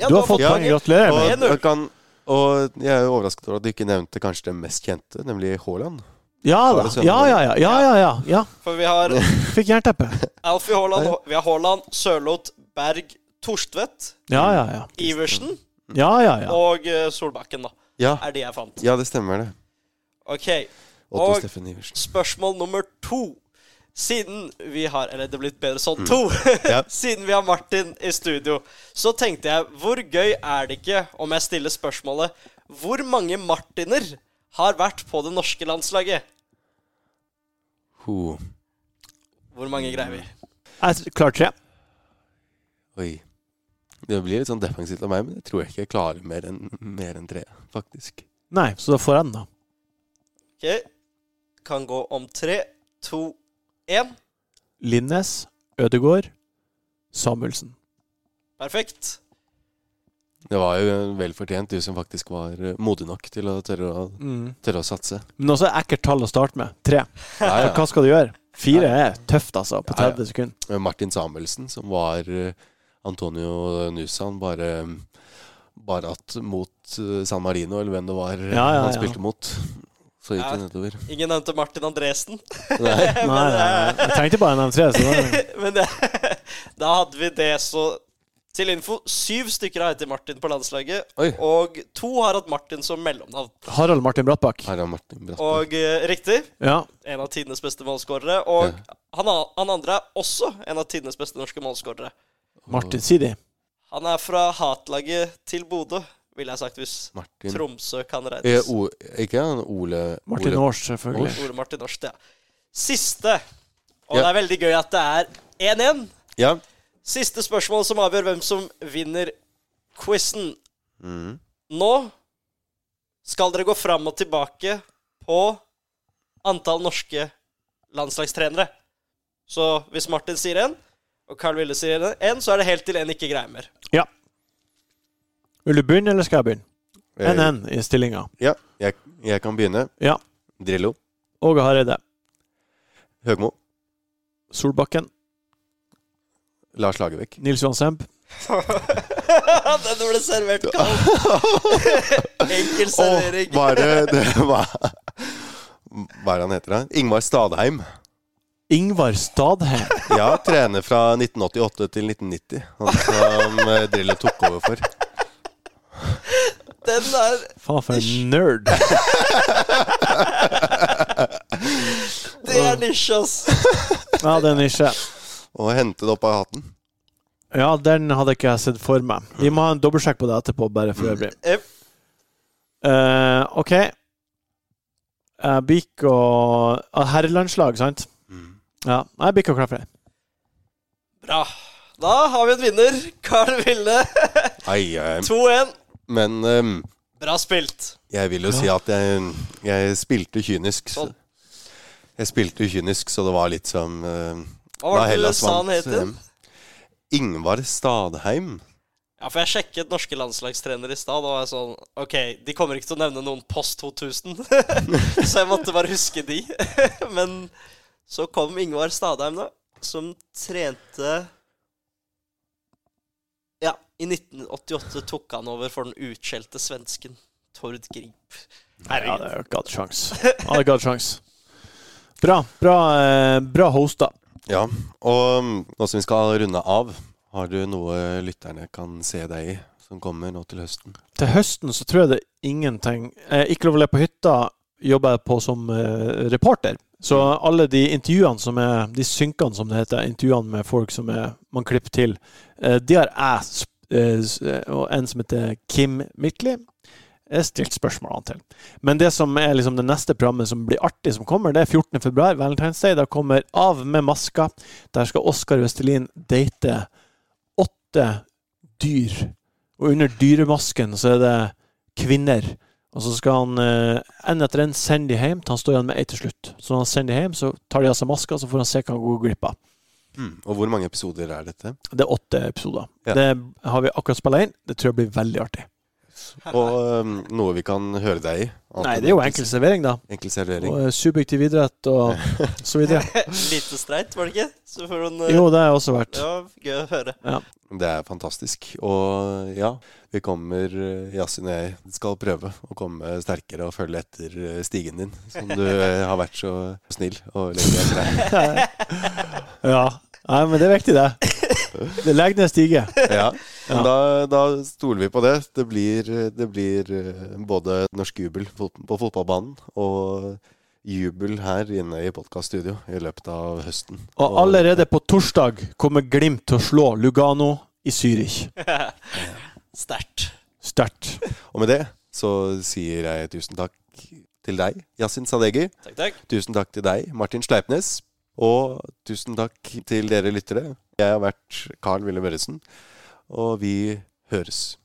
Ja, Du har fått Ja. poeng. Gratulerer. Og, jeg kan, og jeg er jo overrasket over at du ikke nevnte kanskje det mest kjente, nemlig Haaland. Ja da. Ja, ja, ja. ja, ja, ja, ja. For vi har Fikk jernteppe. Alfie Haaland, vi har Haaland, Sørloth, Berg, Torstvedt, Ja, ja, ja. Iversen Ja, ja, ja. og eh, Solbakken, da. Ja, Er det jeg fant. ja det stemmer, det. OK. Otto Og Steffen Iversen. spørsmål nummer to. Siden vi har Eller det er blitt bedre sånn. To. Ja. Siden vi har Martin i studio, så tenkte jeg hvor gøy er det ikke om jeg stiller spørsmålet Hvor mange Martiner har vært på det norske landslaget? Ho. Hvor mange greier vi? Jeg klarer tre. Oi. Det blir litt sånn defensivt av meg, men jeg tror jeg ikke jeg klarer mer enn mer enn tre, faktisk. Nei, så da får jeg den, da. Ok, Kan gå om tre, to, én. Linnes, Ødegård, Samuelsen. Perfekt. Det var jo vel fortjent, du som faktisk var eh, modig nok til å tørre å, tørre å satse. Men også ekkelt tall å starte med. Tre. Ja, ja. Hva skal du gjøre? Fire er tøft, altså, på Ja, ja. sekunder. Martin Samuelsen, som var eh, Antonio Nusan, bare, bare at mot eh, San Marino, eller hvem det var Ja, ja, han ja. spilte mot, så gikk Ja. det nedover. Ingen nevnte Martin Andresen. Nei. Nei, nei, nei. Jeg trengte bare en Andresen. Men det, da hadde vi det, så Til info, syv stykker har hett Martin på landslaget. Oi. Og to har hatt Martin som mellomnavn. Harald Martin Brattbakk. Er Martin Brattbakk. Og uh, riktig, Ja. en av tidenes beste målskårere. Og Ja. han, han andre er også en av tidenes beste norske målskårere. Martin Sidi. Han er fra hatlaget til Bodø, ville jeg sagt, hvis Martin Tromsø kan eh, regnes. o, Ikke han Ole Martin Ole. Aars, selvfølgelig. Ole Martin Norsk, ja. Siste. Og Ja. det er veldig gøy at det er 1-1. Ja. Siste spørsmål som avgjør hvem som vinner quizen. Mm. Nå skal dere gå fram og tilbake på antall norske landslagstrenere. Så hvis Martin sier én, og Carl Wille sier det. én, så er det helt til én ikke greier mer. Ja. Vil du begynne, eller skal jeg begynne? Eh, 1-1 i stillinga. Ja, jeg, jeg kan begynne. Ja. Drillo. Åge Hareide. Høgmo. Solbakken. Lars Lagerbäck. Nils Johan Semb. Den ble servert kald. Enkel servering. Hva er det, Hva er det han heter, da? Ingvar Stadheim. Ingvar Stadheim. Ja, trener fra 1988 til 1990. Han som eh, Drillo tok over for. Den er Faen, for en nerd. Det er nisje, ass. Ja, det er nisje. Og hente det opp av hatten. Ja, den hadde ikke jeg sett for meg. Vi må ha en dobbeltsjekk på det etterpå, bare for øvrig. Yep. Uh, OK. Uh, Bik og uh, Herrelandslag, sant? Ja. Jeg bikk og klar for det. Bra. Da har vi en vinner. Carl Ville. Ai, ai. 2-1. Men um, Bra spilt. jeg vil jo si at jeg, jeg spilte kynisk. Så. Sånn. Jeg spilte kynisk, så det var litt som uh, Hva var det du sa han het igjen? Ingvar Stadheim. Ja, for jeg sjekket norske landslagstrenere i stad, og jeg sånn OK, de kommer ikke til å nevne noen post 2000. så jeg måtte bare huske de. Men så kom Ingvar Stadheim, da, som trente Ja, i 1988 tok han over for den utskjelte svensken Tord Grip. Ja, det er ikke hatt sjans. Hadde ikke hatt sjans. Bra. Bra, eh, bra hosta. Ja, og nå som vi skal runde av, har du noe lytterne kan se deg i som kommer nå til høsten? Til høsten så tror jeg det er ingenting eh, Ikke lov å le på hytta jobber jeg på som eh, reporter. Så alle de intervjuene som er De synkene, som det heter, intervjuene med folk som er, man klipper til, eh, de har jeg eh, og en som heter Kim Midtly, er stilt spørsmålene til. Men det som er liksom det neste programmet som blir artig, som kommer, det er 14. februar, Valentine's Day. Da kommer Av med maska. Der skal Oskar Vestelin date åtte dyr. Og under dyremasken så er det kvinner. Og så skal han eh, en etter en sende de hjem til han står igjen med ei til slutt. Så når han sender de hjem, så tar de av seg maska, så får han se hva han går glipp av. Og hvor mange episoder er dette? Det er åtte episoder. Ja. Det har vi akkurat spilla inn. Det tror jeg blir veldig artig. Og um, noe vi kan høre deg i? Nei, det er jo enkel- servering, da. Enkel servering. Og eh, subjektiv idrett og så videre. Lite streit, var det ikke? Så får hun eh, Jo, det har jeg også vært. Ja, gøy å høre. Det er fantastisk. Og ja, vi kommer eh, Yasin og jeg skal prøve å komme sterkere og følge etter eh, stigen din, som du eh, har vært så snill og legge etter deg. Ja. Nei, men det er viktig, det. Det legger ned stige. Ja, men da, da stoler vi på det. Det blir, det blir både norsk jubel på fotballbanen og jubel her inne i podkaststudio i løpet av høsten. Og allerede på torsdag kommer Glimt til å slå Lugano i Zürich. Sterkt. Sterkt. Og med det så sier jeg tusen takk til deg, Yasin Sadegi. Takk, takk. Tusen takk til deg, Martin Sleipnes. Og tusen takk til dere lyttere. Jeg har vært Carl Wille Børresen, og vi høres.